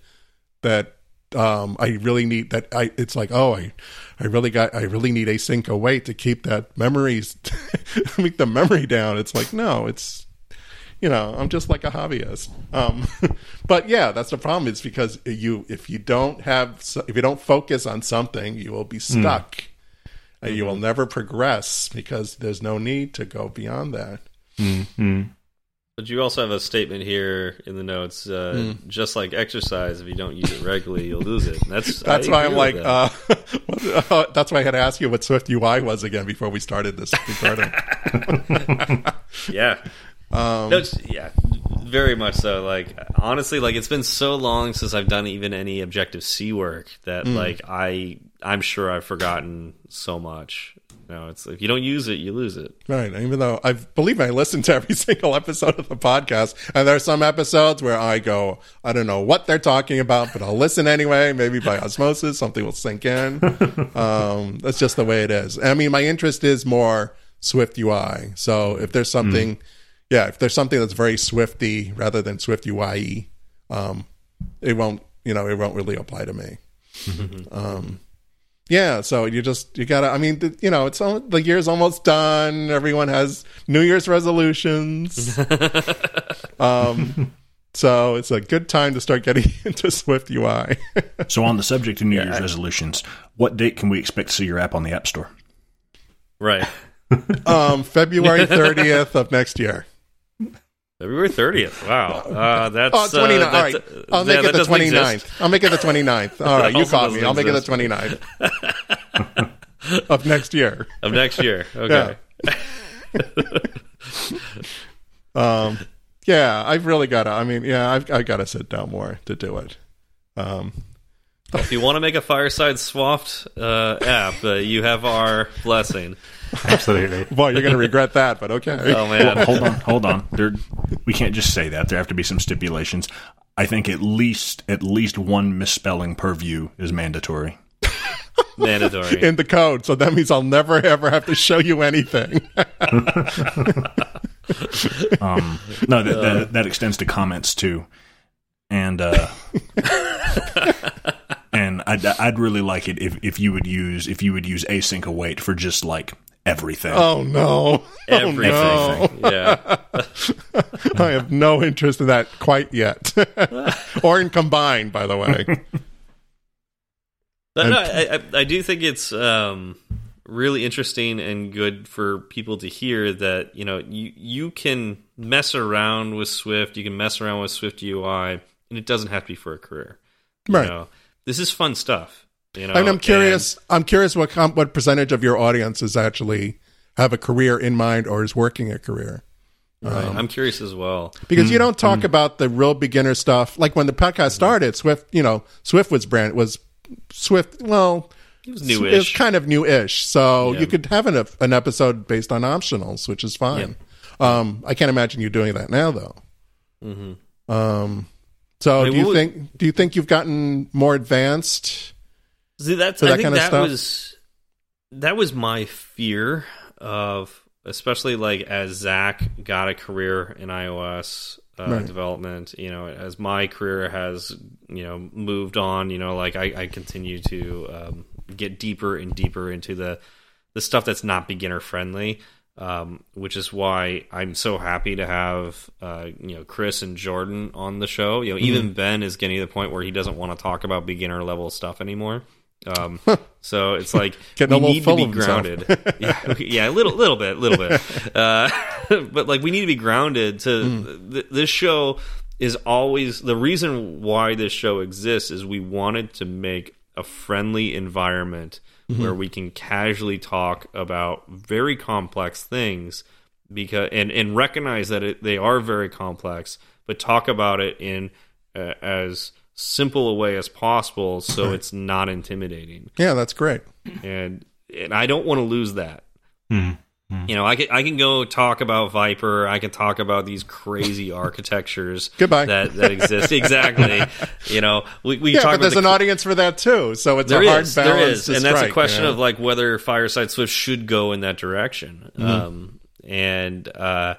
S1: that um, I really need that. I it's like oh I I really got I really need async await to keep that memories make the memory down. It's like no, it's you know I'm just like a hobbyist. Um, but yeah, that's the problem. It's because you if you don't have if you don't focus on something, you will be stuck. And you will never progress because there's no need to go beyond that.
S2: But you also have a statement here in the notes, uh,
S1: Hmm.
S2: just like exercise, if you don't use it regularly, you'll lose it. That's
S1: That's
S2: I
S1: why I'm like,
S2: that.
S1: uh, what- that's why I had to ask you what Swift UI was again before we started this recording.
S2: yeah,
S1: Um,
S2: no, yeah, very much so. Like honestly, like it's been so long since I've done even any Objective C work that
S1: Hmm.
S2: like I I'm sure I've forgotten so much. Know, it's if you don't use it, you lose it.
S1: Right. Even though I believe I listen to every single episode of the podcast, and there are some episodes where I go, I don't know what they're talking about, but I'll listen anyway. Maybe by osmosis, something will sink in. um, that's just the way it is. I mean, my interest is more Swift UI. So if there's something, yeah, if there's something that's very Swifty rather than Swift UI, um, it won't, you know, it won't really apply to me. um, yeah, so you just you gotta. I mean, the, you know, it's all, the year's almost done. Everyone has New Year's resolutions. um, so it's a good time to start getting into Swift UI.
S3: So, on the subject of New Year's resolutions, what date can we expect to see your app on the App Store?
S2: Right.
S1: um, February thirtieth of next year.
S2: February 30th. Wow. Uh, that's
S1: Oh, 29th.
S2: uh, that's-
S1: right. I'll
S2: yeah,
S1: make it the
S2: doesn't
S1: 29th.
S2: exist.
S1: I'll make it the 29th. All right, you caught me. I'll make it the
S2: exist.
S1: 29th of next year.
S2: of next year. Okay.
S1: Um, yeah, I've really got to. I mean, yeah, I've I've got to sit down more to do it. Um,
S2: If you want to make a Fireside Swapped uh, app, uh, you have our blessing.
S4: Absolutely.
S1: boy, you're going to regret that, but okay.
S2: Oh man.
S3: hold on, hold on. There, we can't just say that. There have to be some stipulations. I think at least at least one misspelling per view is mandatory.
S2: Mandatory.
S1: in the code, so that means I'll never ever have to show you anything.
S3: Um, no, that, that that extends to comments too, and uh, and I'd I'd really like it if if you would use if you would use async await for just like everything.
S1: oh no, oh no,
S2: Everything. Yeah.
S1: I have no interest in that quite yet, or in combined. By the way,
S2: No, no, I, I, I do think it's um, really interesting and good for people to hear that you know you you can mess around with Swift, you can mess around with Swift UI, and it doesn't have to be for a career. You
S1: Right.
S2: know, this is fun stuff. You know,
S1: and I'm curious. I'm curious what com- what percentage of your audience is actually have a career in mind or is working a career.
S2: and- right, um, I'm curious as well.
S1: because you hmm. don't talk hmm. about the real beginner stuff. Like when the podcast hmm. started, Swift, you know, Swift was brand was Swift. Well,
S2: It was
S1: it was kind of newish, so
S2: Yeah.
S1: you could have an an episode based on optionals, which is fine. Um, I can't imagine you doing that now, though. Mm-hmm. Um, so
S2: I mean,
S1: do you
S2: what would-
S1: think do you think you've gotten more advanced?
S2: See, that's
S1: for
S2: I think that
S1: stuff?
S2: was that was my fear of, especially like as Zach got a career in iOS uh,
S1: Right.
S2: development. You know, as my career has you know moved on. You know, like I, I continue to um, get deeper and deeper into the the stuff that's not beginner friendly. Um, which is why I'm so happy to have uh, you know Chris and Jordan on the show. You know, even Ben is getting to the point where he doesn't want to talk about beginner level stuff anymore. Um, so it's like we need to be grounded. yeah, yeah, a little, little bit, little bit. Uh, but like we need to be grounded. To
S1: Mm.
S2: th- this show is always the reason why this show exists is we wanted to make a friendly environment
S1: Mm-hmm.
S2: where we can casually talk about very complex things because and and recognize that it, they are very complex but talk about it in uh, as simple a way as possible so it's not intimidating
S1: Yeah, that's great.
S2: and and I don't want to lose that.
S4: Hmm.
S2: You know, I can I can go talk about Viper. I can talk about these crazy architectures
S1: Goodbye.
S2: that that exist. exactly. You know, we we
S1: Yeah,
S2: talk
S1: but
S2: about
S1: there's
S2: the
S1: an audience for that too. So it's
S2: there
S1: a hard
S2: is,
S1: balance.
S2: there is,
S1: to
S2: and that's a question
S1: you know?
S2: of like whether Fireside Swift should go in that direction.
S1: Mm-hmm.
S2: Um, and uh,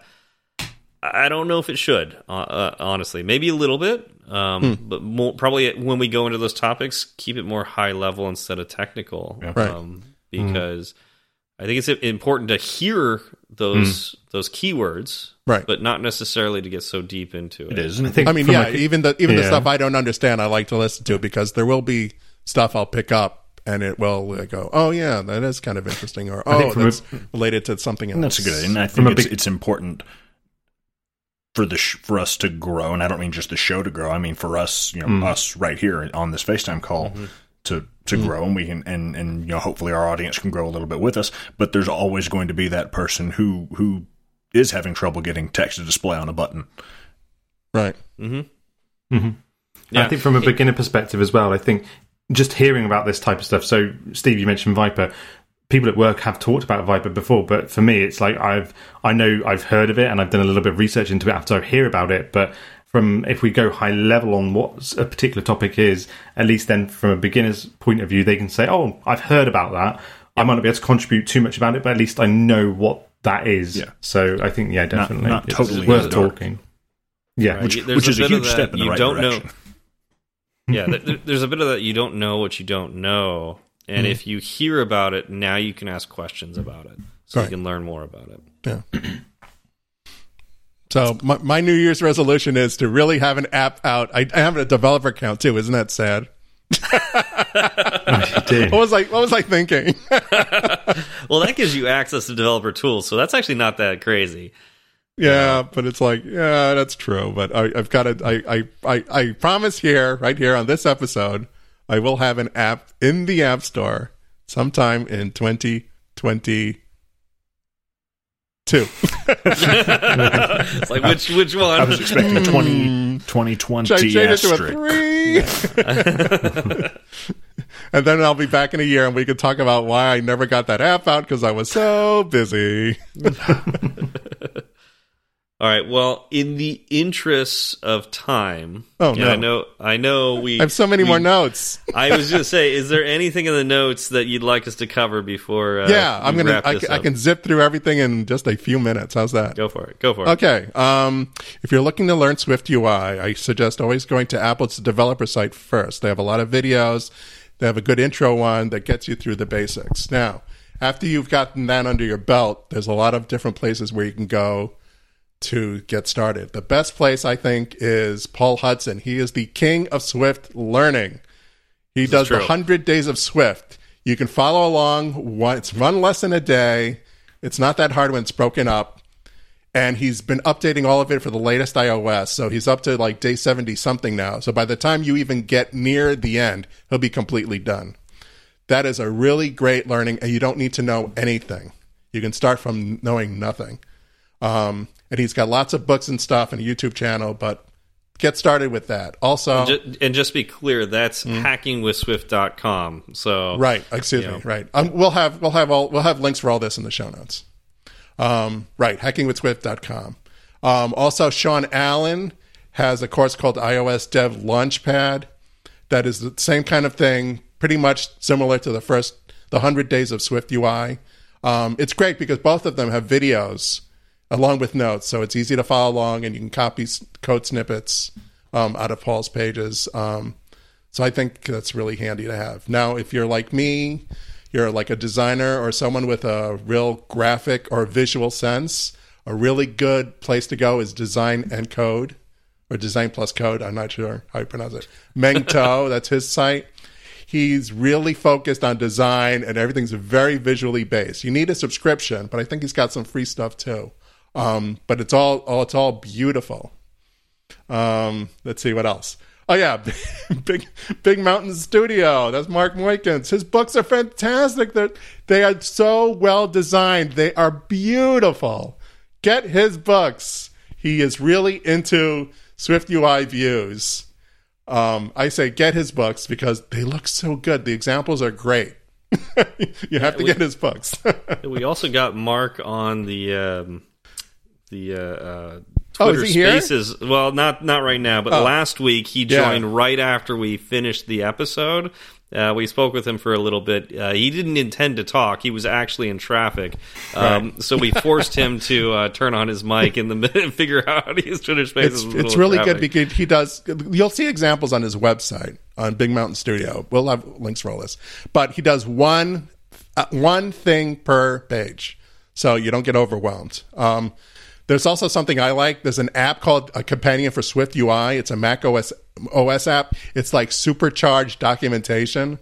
S2: I don't know if it should, uh, uh, honestly. Maybe a little bit, Um, But more, probably when we go into those topics, keep it more high level instead of technical,
S1: Right.
S2: um, because I think it's important to hear those those keywords,
S1: Right.
S2: But not necessarily to get so deep into it.
S3: It is.
S4: I think
S1: I mean, yeah,
S4: a-
S1: even the even the stuff I don't understand, I like to listen to because there will be stuff I'll pick up and it will uh, go, oh yeah, that is kind of interesting, or oh,
S4: think from a-
S1: that's related to something else.
S3: That's good. And I
S4: From
S3: think
S4: a
S3: it's,
S4: big-
S3: it's important for the sh- for us to grow. And I don't mean just the show to grow. I mean for us, you know,
S4: Mm.
S3: us right here on this FaceTime call
S4: Mm-hmm.
S3: to to grow, and we can and and you know hopefully our audience can grow a little bit with us. But there's always going to be that person who who is having trouble getting text to display on a button.
S1: right. Mm-hmm. Mm-hmm.
S2: Yeah.
S4: I think from a beginner perspective as well, I think just hearing about this type of stuff. So, Steve, you mentioned Viper. People at work have talked about Viper before, but for me, it's like I've I know I've heard of it and I've done a little bit of research into it after I hear about it. But from if we go high level on what a particular topic is, at least then from a beginner's point of view, they can say, "Oh, I've heard about that." I might not be able to contribute too much about it, but at least I know what that is.
S3: Yeah.
S4: So I think, yeah, definitely,
S3: not
S4: it's
S3: totally in
S4: worth
S3: the dark.
S4: talking. Yeah,
S2: Right.
S3: Which,
S2: There's
S3: which
S2: a
S3: is a
S2: bit of
S3: huge
S2: that
S3: step in the
S2: you
S3: right
S2: don't know. yeah, th- th- there's a bit of that you don't know what you don't know, and
S1: Hmm.
S2: if you hear about it, now you can ask questions about it, so
S1: Right.
S2: you can learn more about it.
S1: Yeah. So my, my New Year's resolution is to really have an app out. I, I have a developer account too. Isn't that sad?
S4: you do.
S1: What was I what was I thinking?
S2: Well, that gives you access to developer tools, so that's actually not that crazy.
S1: yeah, but it's like yeah, that's true. But I, I've got to. I, I I I promise here, right here on this episode, I will have an app in the App Store sometime in twenty twenty two.
S2: It's like which which one?
S3: I was expecting hmm. 20, 2020
S1: Should I change it to
S3: asterisk.
S1: a three? and then I'll be back in a year and we could talk about why I never got that app out because I was so busy.
S2: All right. Well, in the interests of time,
S1: Oh, no.
S2: I know, I know we
S1: I have so many
S2: we-
S1: more notes.
S2: I was going to say, is there anything in the notes that you'd like us to cover before? Uh,
S1: yeah, I'm gonna. I, I can zip through everything in just a few minutes. How's that?
S2: go for it. Go for it.
S1: Okay. Um, if you're looking to learn Swift UI, I suggest always going to Apple's developer site first. They have a lot of videos. They have a good intro one that gets you through the basics. Now, after you've gotten that under your belt, there's a lot of different places where you can go to get started. The best place, I think, is Paul Hudson. He is the king of Swift learning. He does the 100 days of Swift. You can follow along. One, it's one lesson a day. It's not that hard when it's broken up. And he's been updating all of it for the latest iOS. So he's up to like day 70 something now. So by the time you even get near the end, he'll be completely done. That is a really great learning, and you don't need to know anything. You can start from knowing nothing. Um, and he's got lots of books and stuff and a YouTube channel, but get started with that. Also,
S2: Ju- and just be clear, that's hackingwithswift.com. So
S1: Mm. Right. Excuse me. Right. Um, we'll have we'll have all we'll have links for all this in the show notes. Um, right. Hackingwithswift.com. Um, also, Sean Allen has a course called iOS Dev Launchpad. That is the same kind of thing, pretty much similar to the first the hundred days of Swift UI. Um, it's great because both of them have videos along with notes, so it's easy to follow along, and you can copy code snippets um, out of Paul's pages. Um, so I think that's really handy to have. Now, if you're like me, you're like a designer or someone with a real graphic or visual sense, a really good place to go is Design and Code or Design Plus Code. I'm not sure how you pronounce it. Meng To, that's his site. He's really focused on design and everything's very visually based. You need a subscription, but I think he's got some free stuff too. Um, but it's all, oh, it's all beautiful. Um, let's see what else. Oh yeah, big Big Mountain Studio. That's Mark Moeykens. His books are fantastic. They're, they are so well designed. They are beautiful. Get his books. He is really into Swift UI views. Um, I say get his books because they look so good. The examples are great. you have to
S2: we-
S1: get his books.
S2: we also got Mark on the um, the uh, uh,
S1: Oh, is
S2: Twitter
S1: here?
S2: Spaces. Well, not not right now, but
S1: Oh.
S2: last week he
S1: Yeah.
S2: joined right after we finished the episode, Uh, we spoke with him for a little bit. Uh, he didn't intend to talk. He was actually in traffic, um, so we forced him to uh, turn on his mic in the middle and figure out how to Twitter Spaces.
S1: It's,
S2: in the middle
S1: it's really good because he does. You'll see examples on his website on Big Mountain Studio. We'll have links for all this, but he does one uh, one thing per page, so you don't get overwhelmed. Um, there's also something I like. There's an app called a companion for Swift UI. It's a Mac OS OS app. It's like supercharged documentation,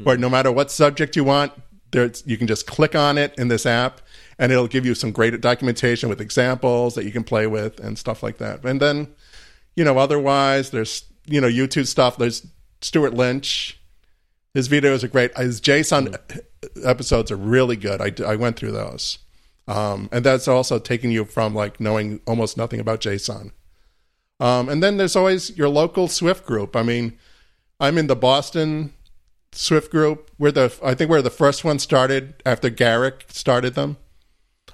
S1: where no matter what subject you want, there's you can just click on it in this app, and it'll give you some great documentation with examples that you can play with and stuff like that. And then, you know, otherwise there's you know YouTube stuff. There's Stuart Lynch. His videos are great. His JSON mm. episodes are really good. I, I went through those. Um, and that's also taking you from like knowing almost nothing about JSON. Um, and then there's always your local Swift group. I mean, I'm in the Boston Swift group. We're the I think we're the first one started after Garrick started them.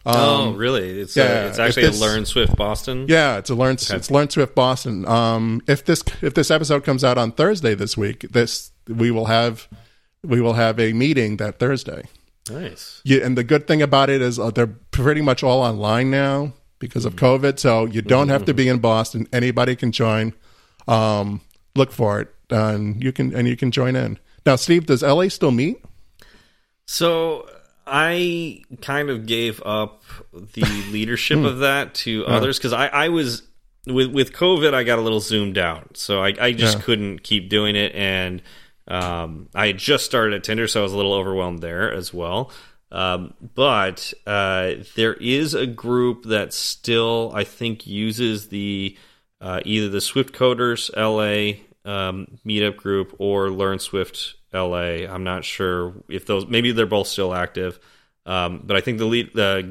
S2: oh, really? It's
S1: yeah,
S2: uh, it's actually
S1: this-
S2: a Learn Swift Boston.
S1: Yeah, it's a learn it's Learn Swift Boston. Um, if this if this episode comes out on Thursday this week, this we will have we will have a meeting that Thursday.
S2: Nice.
S1: Yeah, and the good thing about it is uh, they're pretty much all online now because of COVID. So you don't have to be in Boston. Anybody can join. Um, look for it, and you can and you can join in. Now, Steve, does LA still meet?
S2: So I kind of gave up the leadership of that to others because I, I was with with COVID. I got a little zoomed out, so I, I just
S1: Yeah.
S2: couldn't keep doing it, and um, I had just started at Tinder, so I was a little overwhelmed there as well. Um, but uh, there is a group that still, I think, uses the uh, either the Swift Coders LA um, meetup group or Learn Swift LA. I'm not sure if those maybe they're both still active. Um, but I think the lead, uh,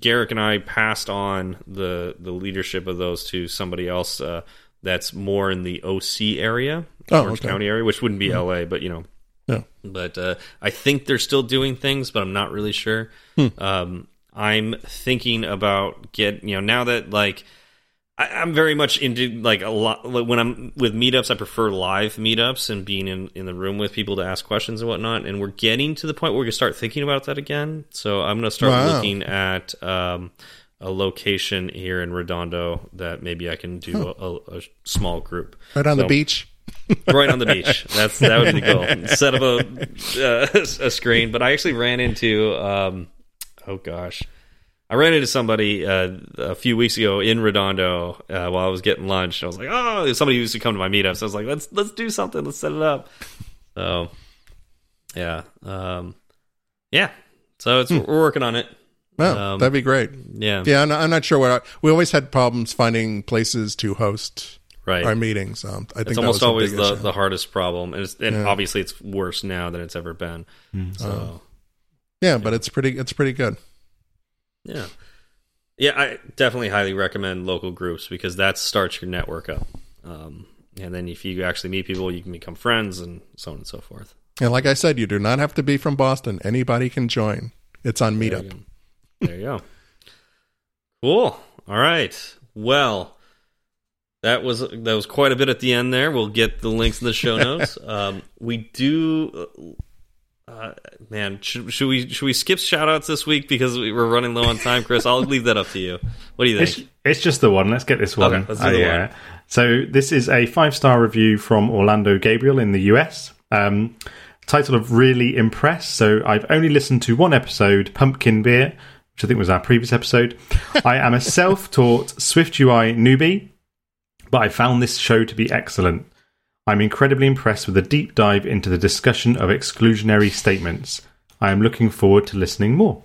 S2: Garrick and I passed on the the leadership of those to somebody else uh, that's more in the OC area,
S1: Oh,
S2: Orange
S1: okay.
S2: County area, which wouldn't be LA, but you know,
S1: Yeah.
S2: but uh, I think they're still doing things, but I'm not really sure.
S1: Hmm.
S2: Um, I'm thinking about get you know now that like I, I'm very much into like a lot like, when I'm with meetups. I prefer live meetups and being in in the room with people to ask questions and whatnot. And we're getting to the point where we can start thinking about that again. So I'm going to start
S1: Wow.
S2: looking at. Um, a location here in Redondo that maybe I can do a, a, a small group
S1: Right on the beach.
S2: Right on the beach. That's that would be the goal. Set up a uh, a screen. But I actually ran into um, oh gosh, I ran into somebody uh, a few weeks ago in Redondo uh, while I was getting lunch. I was like, oh, somebody who used to come to my meetups. I was like, let's let's do something. Let's set it up. So yeah, um, yeah. So it's we're working on it.
S1: Well,
S2: Um,
S1: that'd be great.
S2: Yeah,
S1: Yeah, I'm not, I'm not sure what I, we always had problems finding places to host
S2: right.
S1: our meetings. Um, I think
S2: it's
S1: that
S2: almost
S1: was
S2: always the, the hardest problem, and, it's, and
S1: Yeah.
S2: obviously it's worse now than it's ever been. So.
S1: yeah, but it's pretty it's pretty good.
S2: Yeah. Yeah, I definitely highly recommend local groups because that starts your network up. Um, and then if you actually meet people, you can become friends and so on and so forth.
S1: And like I said, you do not have to be from Boston. Anybody can join. It's on
S2: There you
S1: Meetup.
S2: go. There you go. Cool. All right. Well, that was that was quite a bit at the end there. We'll get the links in the show notes. um, we do. Uh, man, should, should we should we skip shout outs this week because we- we're running low on time, Chris? I'll leave that up to you. What do you think?
S4: it's just the one. Let's get this one.
S2: Okay, the
S4: yeah.
S2: one.
S4: So this is a five star review from Orlando Gabriel in the US. Um, title of really impressed. So I've only listened to one episode, Pumpkin Beer, which I think was our previous episode. I am a self taught Swift UI newbie, but I found this show to be excellent. I'm incredibly impressed with the deep dive into the discussion of exclusionary statements. I am looking forward to listening more.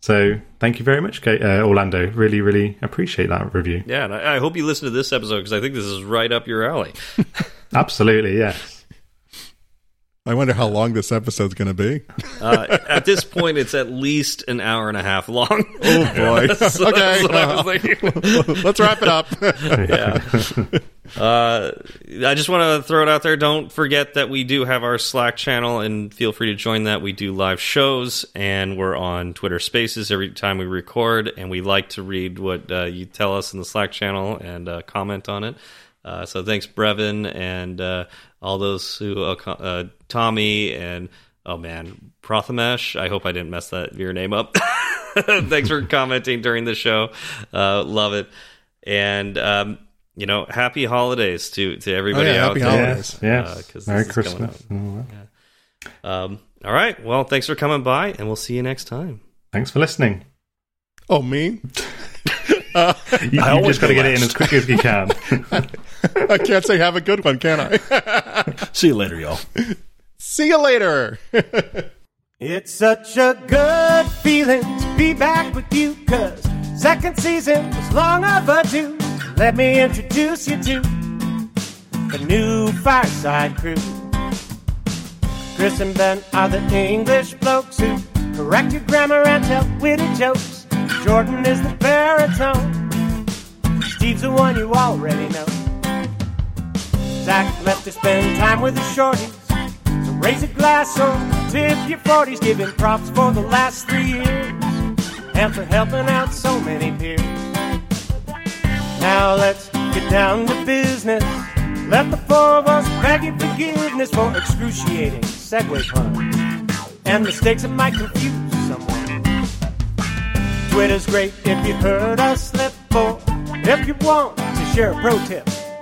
S4: So thank you very much, uh, Orlando. Really, really appreciate that review.
S2: Yeah, and I, I hope you listen to this episode because I think this is right up your alley.
S4: Absolutely, yes.
S1: I wonder how long this episode's going to be.
S2: Uh, at this point, it's at least an hour and a half long.
S1: Oh boy.
S2: So
S1: okay.
S2: that's what I was thinking.
S1: Let's wrap it up.
S2: Yeah. Uh, I just want to throw it out there. Don't forget that we do have our Slack channel, and feel free to join that. We do live shows, and we're on Twitter Spaces every time we record. And we like to read what uh, you tell us in the Slack channel and uh, comment on it. Uh, so thanks, Brevin, and uh, all those who uh, co- uh, Tommy and oh man, Prathamesh. I hope I didn't mess that your name up. thanks for commenting during the show. Uh, love it, and. Um, you know, happy holidays to to everybody
S1: Oh, yeah,
S2: out
S1: happy
S2: there.
S1: holidays.
S4: Yes.
S2: Uh,
S4: Merry
S2: this is coming
S4: Christmas. and all that.
S2: Um, all right. Well, thanks for coming by, and we'll see you next time.
S4: Thanks for listening.
S1: Oh, me?
S4: You,
S3: I
S4: you
S3: always
S4: just got to get it in as quickly as you can.
S1: I can't say have a good one, can I?
S3: See you later, y'all.
S1: See you later.
S5: It's such a good feeling to be back with you, cause second season was long overdue. Let me introduce you to the new Fireside Crew. Chris and Ben are the English blokes who correct your grammar and tell witty jokes. Jordan is the baritone. Steve's the one you already know. Zach left to spend time with the shorties. So raise a glass or tip your 40s, giving props for the last three years and for helping out so many peers. Now let's get down to business. Let the four of us beg your forgiveness for excruciating segue puns and mistakes that might confuse someone. Twitter's great if you heard us slip, or if you want to share a pro tip,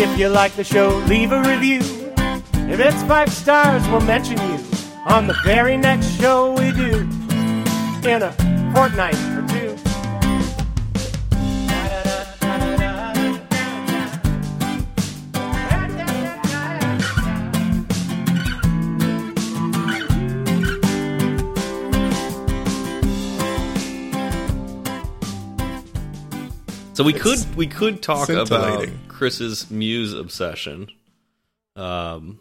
S5: If you like the show, leave a review. If it's five stars, we'll mention you on the very next show we do in a fortnight or two.
S2: So we could we could talk about
S1: scintillating.
S2: Chris's muse obsession. Um,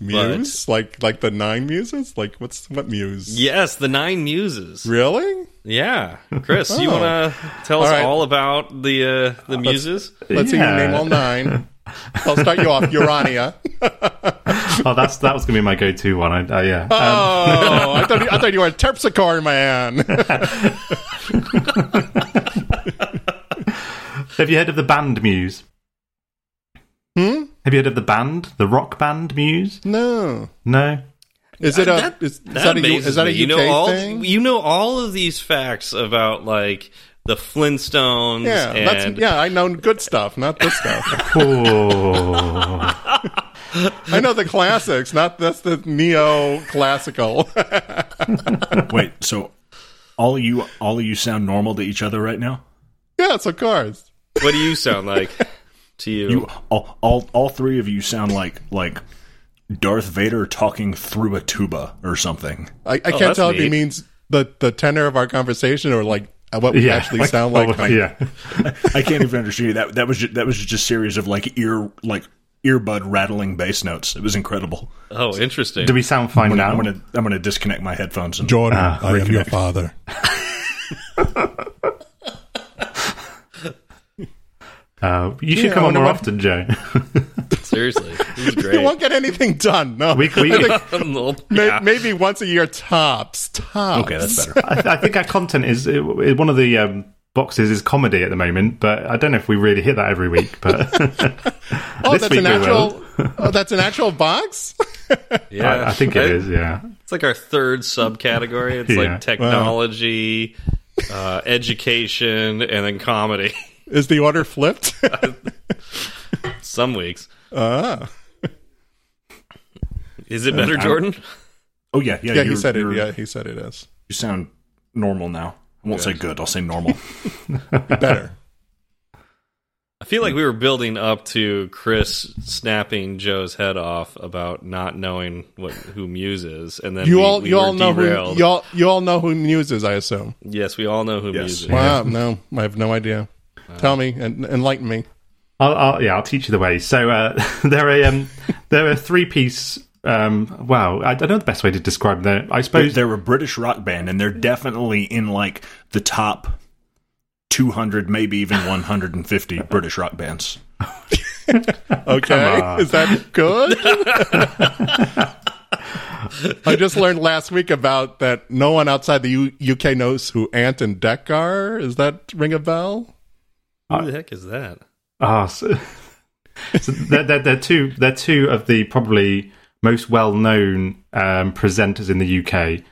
S1: Muse? Like like the nine muses? Like what's what muse?
S2: yes, the nine muses.
S1: Really?
S2: Yeah, Chris, you
S1: Oh.
S2: want to tell us
S1: All right.
S2: all about the uh, the muses?
S1: Let's see you
S4: Yeah.
S1: name all nine. I'll start you off. Urania.
S4: Oh, that's that was going to be my go-to one. I, uh, yeah. Um,
S1: Oh, I thought you, I thought you were a terpsichore man.
S4: have you heard of the band Muse?
S1: Hmm?
S4: Have you heard of the band, the rock band Muse?
S1: no.
S4: No.
S1: Is it a
S2: That,
S1: is, is
S2: that
S1: that a, U- is that a. UK
S2: you know all
S1: thing?
S2: you know all of these facts about like the Flintstones
S1: yeah,
S2: and
S1: that's yeah. I know good stuff, not this stuff. I know the classics, not that's the neo classical.
S3: Wait, so all of you all of you sound normal to each other right now?
S1: yes, of course.
S2: what do you sound like to you?
S3: You all all, all three of you sound like like Darth Vader talking through a tuba or something.
S1: I, I can't
S2: Oh, that's
S1: tell if he means the the tenor of our conversation or like what we
S4: Yeah.
S1: actually sound like.
S4: oh, yeah.
S3: I can't even understand you. That that was just, that was just a series of like ear like earbud rattling bass notes. It was incredible.
S2: oh, interesting.
S4: Do we sound fine
S3: I'm gonna,
S4: now?
S3: I'm gonna I'm gonna disconnect my headphones and
S1: Jordan,
S4: Ah,
S1: I am your father.
S4: Uh, you should come on more
S1: what-
S4: often, Joe.
S2: Seriously, this
S1: You won't get anything done. No,
S4: we, we,
S1: I think
S2: Well,
S1: may-
S2: yeah.
S1: maybe once a year tops. Tops.
S3: Okay, that's better.
S4: I, I think our content is it, it- one of the um, boxes is comedy at the moment, but I don't know if we really hit that every week. But
S1: Oh,
S4: this
S1: that's
S4: week
S1: an
S4: we
S1: actual. oh, that's an actual box.
S2: Yeah,
S4: I, I think it
S2: Right?
S4: is. Yeah.
S2: It's like our third subcategory. It's
S4: Yeah.
S2: like technology, uh, education, and then comedy.
S1: Is the order flipped?
S2: Some weeks.
S1: ah,
S2: Is it better, Jordan?
S3: Oh yeah, yeah.
S1: yeah. He
S3: you're-
S1: said it.
S3: you're-
S1: Yeah, he said it is
S3: You sound normal now. I won't say good. I'll say normal.
S1: better.
S2: I feel like we were building up to Chris snapping Joe's head off about not knowing what who Muse is, and then
S1: You
S2: we,
S1: all
S2: we
S1: you
S2: were
S1: all know
S2: derailed.
S1: who you all you all know who Muse is, I assume.
S2: Yes, we all know who
S3: Yes.
S2: Muse is.
S1: Wow, no, I have no idea. Tell me and enlighten me.
S4: I'll, I'll, yeah, I'll teach you the way. So uh, they're a um, they're a three piece. Um, wow, I don't know the best way to describe them. I
S3: They're,
S4: suppose
S3: they're a British rock band, and they're definitely in like the top 200, maybe even 150 British rock bands.
S1: Okay, is that good? I just learned last week about that. No one outside the U- UK knows who Ant and Dec are. Is that ring a bell?
S2: Who the heck is that?
S4: Ah, so, so they're, they're, they're two. They're two of the probably most well-known um, presenters in the UK.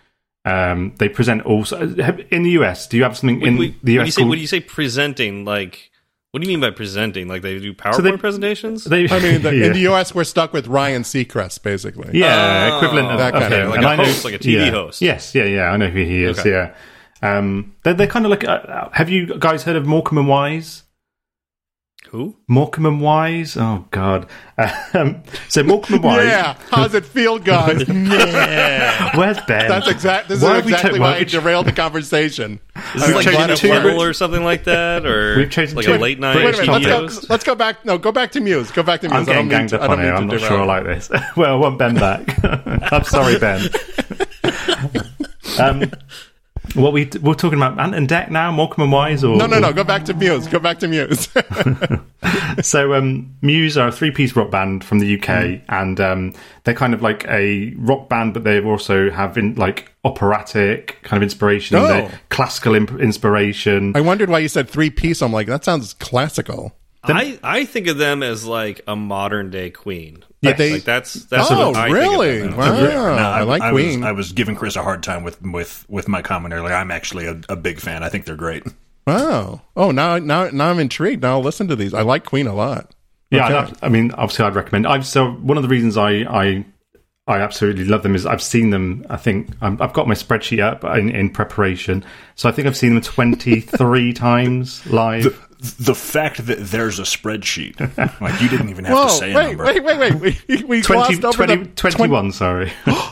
S4: Um, they present also in the US. Do you have something in
S2: When-
S4: the
S2: when
S4: US?
S2: you say
S4: called-
S2: when you say presenting, like, what do you mean by presenting? Like they do PowerPoint
S4: they-
S2: presentations?
S4: they-
S1: I mean, the,
S4: yeah.
S1: in the US, we're stuck with Ryan Seacrest, basically.
S4: yeah,
S2: Oh,
S4: equivalent of
S1: that kind
S4: okay,
S1: of-
S2: like
S4: and
S2: a
S4: I know-
S2: host, like a TV
S4: yeah.
S2: host.
S4: Yes, yeah, yeah. I know who he is.
S2: Okay.
S4: Yeah. Um, they're, they're kind of like. Uh, have you guys heard of Morecambe and Wise?
S2: Who?
S4: Morecambe and Wise. Oh God. Um, so Morecambe and Wise.
S1: Yeah, how's it feel, guys? yeah,
S4: Where's Ben?
S1: that's exact. This
S4: Why
S1: is
S4: have we
S1: exactly why
S4: why
S1: I
S4: we
S1: derailed the conversation.
S2: Is this like
S4: chosen
S2: Planet
S4: two-
S2: or something like that, or
S4: We've chosen
S2: like
S4: two
S2: a late night
S1: Wait a minute. Let's go, let's go back. No, go back to Muse. Go back to Muse.
S4: I'm
S1: I
S4: getting ganged
S1: to,
S4: up
S1: I
S4: on here. I'm not
S1: derail
S4: sure I like this. well, I want Ben back. I'm sorry, Ben. um, what we we're talking about Ant and Dec now, Morecambe and Wise, or
S1: No, no, no. Go back to Muse. Go back to Muse.
S4: So um, Muse are a three-piece rock band from the UK,
S1: Mm.
S4: and um, they're kind of like a rock band, but they also have in, like operatic kind of inspiration,
S1: Oh.
S4: classical imp- inspiration.
S1: I wondered why you said three piece. I'm like, that sounds classical.
S2: I I think of them as like a modern day Queen.
S1: Yes. They-
S2: like that's that's
S1: oh,
S2: what I
S1: really?
S2: Think of them.
S1: Wow.
S3: No,
S1: I, like
S3: I
S1: Queen.
S3: Was, I was giving Chris a hard time with with with my comment earlier. I'm actually a, a big fan. I think they're great.
S1: wow. Oh, now, now, now I'm intrigued. Now I'll listen to these. I like Queen a lot.
S4: Yeah,
S1: Okay.
S4: I'd- I mean, obviously, I'd recommend. I've so one of the reasons I I I absolutely love them is I've seen them. I think i I've got my spreadsheet up in, in preparation, so I think I've seen them twenty three times live.
S3: The fact that there's a spreadsheet, like you didn't even have
S1: Whoa!
S3: to say a number.
S1: wait, wait, wait. We, we
S4: 20,
S1: glossed over
S4: 20
S1: the
S4: 21, sorry.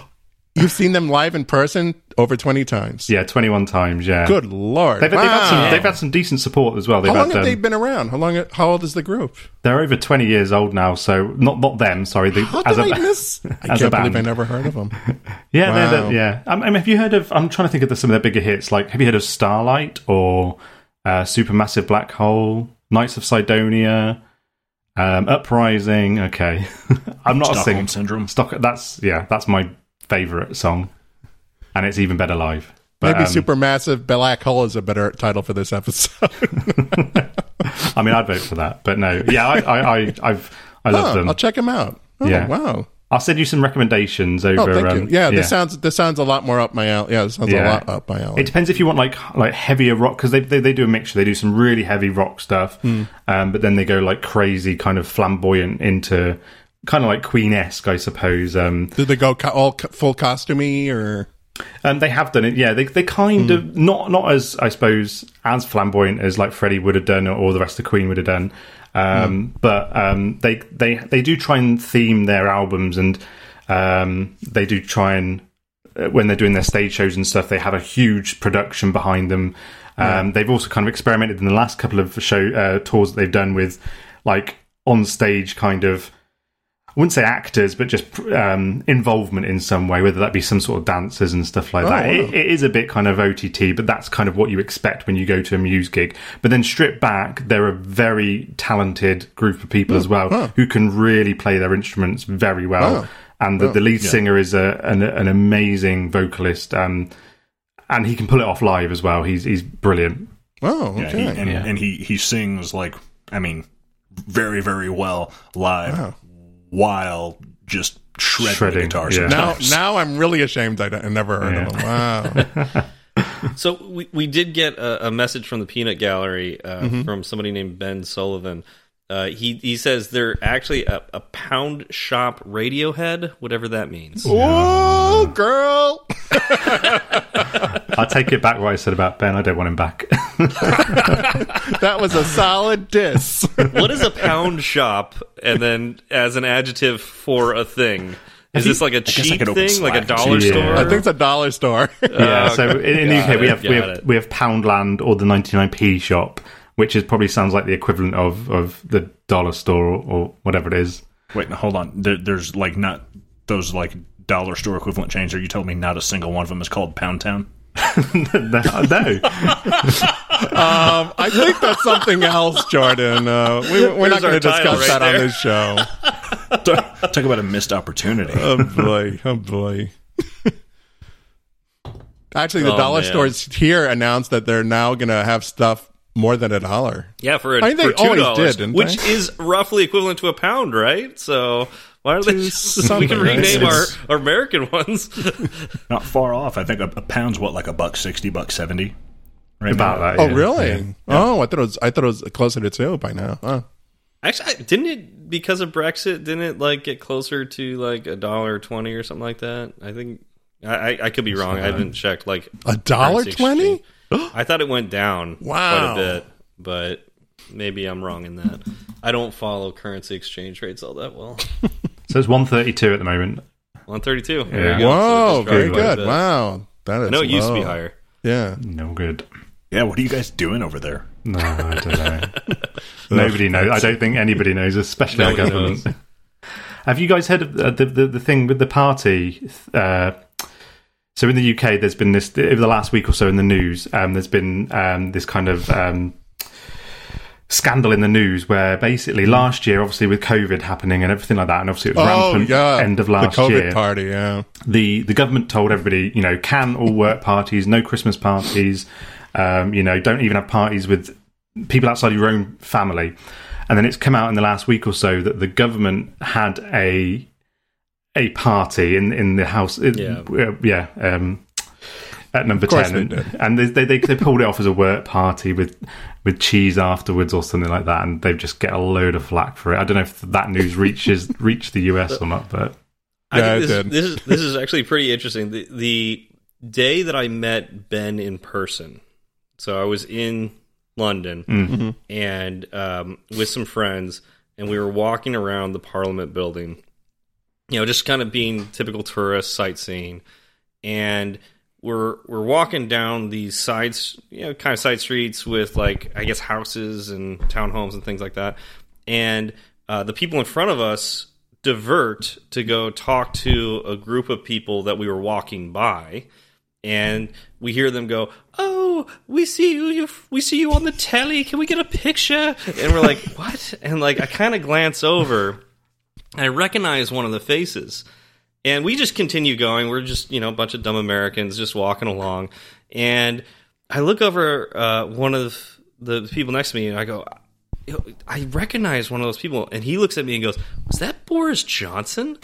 S1: You've seen them live in person over twenty times.
S4: yeah, 21 times, yeah.
S1: Good lord!
S4: They've, they've, had some, they've had some decent support as well. They've
S1: How long
S4: had,
S1: have
S4: um,
S1: they been around? How long? How old is the group?
S4: They're over 20 years old now, so not not them, sorry. The,
S1: How
S4: as
S1: did
S4: a,
S1: I miss? I
S4: as a
S1: can't believe
S4: band.
S1: I never heard of them.
S4: Yeah, they're- they're- yeah. Um, I mean, have you heard of? I'm trying to think of the, some of their bigger hits. Like, have you heard of Starlight or uh, Supermassive Black Hole, Knights of Cydonia, um, Uprising? Okay, I'm not a
S3: Stockholm
S4: singer.
S3: syndrome.
S4: Stock. That's yeah. That's my favorite song, and it's even better live. But,
S1: Maybe
S4: um,
S1: Supermassive Black Hole is a better title for this episode.
S4: I mean, I'd vote for that. But no, yeah, I, I, I I've I love
S1: Oh,
S4: them.
S1: I'll check them out. Oh,
S4: Yeah.
S1: Wow.
S4: I'll send you some recommendations over.
S1: Oh, thank
S4: um,
S1: you. Yeah, this sounds this sounds a lot more up my alley. Yeah, this sounds a lot up my alley.
S4: It depends if you want like like heavier rock because they, they they do a mixture. They do some really heavy rock stuff,
S1: Hmm.
S4: um, but then they go like crazy kind of flamboyant into kind of like Queen esque, I suppose. Um,
S1: Did they go co- all co- full costumey or?
S4: and they have done it. Yeah, they they kind
S1: Hmm.
S4: of not not as I suppose as flamboyant as like Freddie would have done or the rest of Queen would have done. Um,
S1: Hmm.
S4: But um, they they they do try and theme their albums and um, they do try and uh, when they're doing their stage shows and stuff, they have a huge production behind them. Um, They've also kind of experimented in the last couple of show uh, tours that they've done with like on stage kind of. I wouldn't say actors, but just um, involvement in some way, whether that be some sort of dancers and stuff like that.
S1: wow.
S4: It, it is a bit kind of OTT, but that's kind of what you expect when you go to a Muse gig. But then stripped back, they're a very talented group of people as well who can really play their instruments very well.
S1: Oh.
S4: And the, the lead singer is a, an, an amazing vocalist, um, and he can pull it off live as well. He's he's brilliant.
S1: Oh,
S3: Yeah, he, and,
S4: Yeah.
S3: and he he sings like I mean, very very well live, while just shredding,
S4: Shredding,
S3: the guitar.
S4: yeah.
S1: now, now I'm really ashamed I, I never heard of them. Wow.
S2: So we, we did get a, a message from the Peanut Gallery uh,
S1: Mm-hmm.
S2: from somebody named Ben Sullivan. Uh, he he says they're actually a, a pound shop Radiohead, whatever that means.
S1: oh, girl.
S4: I'll take it back what I said about Ben. I don't want him back.
S1: That was a solid diss.
S2: what is a pound shop? And then as an adjective for a thing, is this like a cheap
S3: could open
S2: thing, like a dollar
S4: Yeah.
S2: store?
S1: I think it's a dollar store.
S4: yeah. So in, in the
S2: Got
S4: UK, we have we have we have Poundland or the 99p shop, which is probably sounds like the equivalent of of the dollar store or, or whatever it is.
S3: Wait, hold on. There, there's like not those like dollar store equivalent chains. Are you telling me not a single one of them is called Pound Town?
S4: no, no.
S1: Um, I think that's something else, Jordan. Uh, we, we're not going to discuss
S2: right
S1: that on this show.
S3: Talk about a missed opportunity.
S1: Oh boy! Oh boy! Actually, the
S2: Oh,
S1: dollar
S2: man.
S1: stores here announced that they're now going to have stuff more than a dollar.
S2: Yeah, for, a,
S1: I think they
S2: for two
S1: always
S2: dollars,
S1: did, didn't
S2: which
S1: they?
S2: is roughly equivalent to a pound, right? So why are they? we
S1: something,
S2: can
S1: right?
S2: rename our, our American ones.
S3: not far off. I think a, a pound's what like a buck sixty, buck seventy. Right
S4: About
S3: now.
S4: that.
S1: Oh,
S4: yeah.
S1: really?
S4: Yeah.
S1: Oh, I thought it was. I thought it was closer to two by now. Huh.
S2: Actually, I- didn't it because of Brexit? Didn't it like get closer to like a dollar twenty or something like that? I think I, I, I could be wrong. I haven't checked like
S1: A dollar
S2: currency
S1: twenty?
S2: Exchange. I thought it went down
S1: Wow.
S2: quite a bit, but maybe I'm wrong in that. I don't follow currency exchange rates all that well.
S4: So it's 132 at the moment.
S2: One thirty two.
S4: Yeah.
S1: Whoa! Very good. Wow. That is.
S2: I know it used to be higher.
S1: Yeah.
S4: No good.
S3: Yeah, what are you guys doing over there?
S4: No, I don't know. Nobody knows. I don't think anybody knows, especially our government.
S2: knows.
S4: Have you guys heard of the, the, the, the thing with the party? Uh, so in the UK, there's been this over the last week or so in the news. Um, there's been um, this kind of um, scandal in the news where basically last year, obviously with COVID happening and everything like that, and obviously it was
S1: Oh
S4: rampant
S1: yeah.
S4: end of last the
S1: COVID
S4: year
S1: party. Yeah.
S4: the the government told everybody, you know, can all work parties, no Christmas parties, um, you know, don't even have parties with people outside your own family. And then it's come out in the last week or so that the government had a a party in in the house,
S2: Yeah.
S4: uh, yeah, um, at number ten, and, and they, they they they pulled it off as a work party with with cheese afterwards or something like that, and they just get a load of flack for it. I don't know if that news reaches reached the US or not, but
S2: I
S1: Yeah,
S2: think this, this is this is actually pretty interesting. The, the day that I met Ben in person, so I was in London
S1: Mm-hmm.
S2: and um, with some friends, and we were walking around the Parliament building. You know, just kind of being typical tourist sightseeing, and we're we're walking down these sides, you know, kind of side streets with like I guess houses and townhomes and things like that. And uh, the people in front of us divert to go talk to a group of people that we were walking by, and we hear them go, "Oh, we see you, you we see you on the telly. Can we get a picture?" And we're like, "What?" And like I kind of glance over, I recognize one of the faces. And we just continue going. We're just, you know, a bunch of dumb Americans just walking along. And I look over uh, one of the people next to me and I go, I recognize one of those people. And he looks at me and goes, Was that Boris Johnson?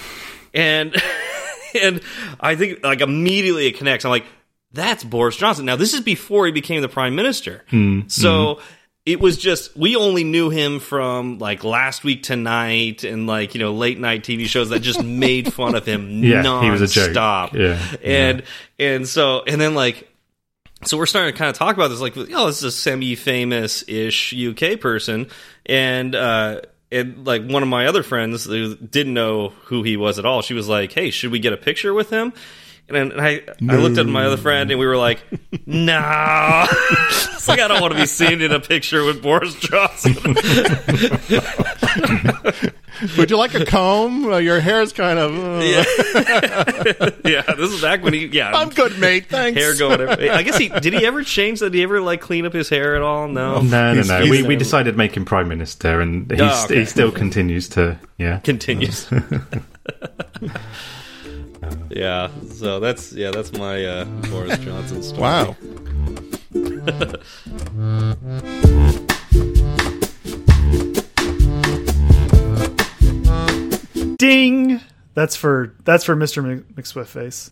S2: And and I think like immediately it connects. I'm like, that's Boris Johnson. Now this is before he became the prime minister. So it was just we only knew him from like last week tonight and like you know late night TV shows that just made fun of him
S4: Yeah, he was a joke.
S2: stop.
S4: Yeah,
S2: and and so and then like so we're starting to kind of talk about this like oh this is a semi-famous ish uk person and uh and like one of my other friends who didn't know who he was at all she was like hey should we get a picture with him and, and I, I looked at my other friend and we were like, no. it's like, I don't want to be seen in a picture with Boris Johnson.
S1: Would you like a comb? Uh, your hair's kind of. uh,
S2: yeah. yeah, this is back when he, yeah.
S1: I'm good, mate. Thanks.
S2: hair going. every- I guess he did. He ever change that? Did he ever like clean up his hair at all? No.
S4: No, no, no. We, we decided to make him prime minister, and he's,
S2: Oh, okay.
S4: he still continues to. Yeah,
S2: Continues. Yeah. So that's yeah. That's my uh, Boris Johnson story.
S1: Wow.
S6: Ding. That's for that's for Mr. Mc- McSwiftface.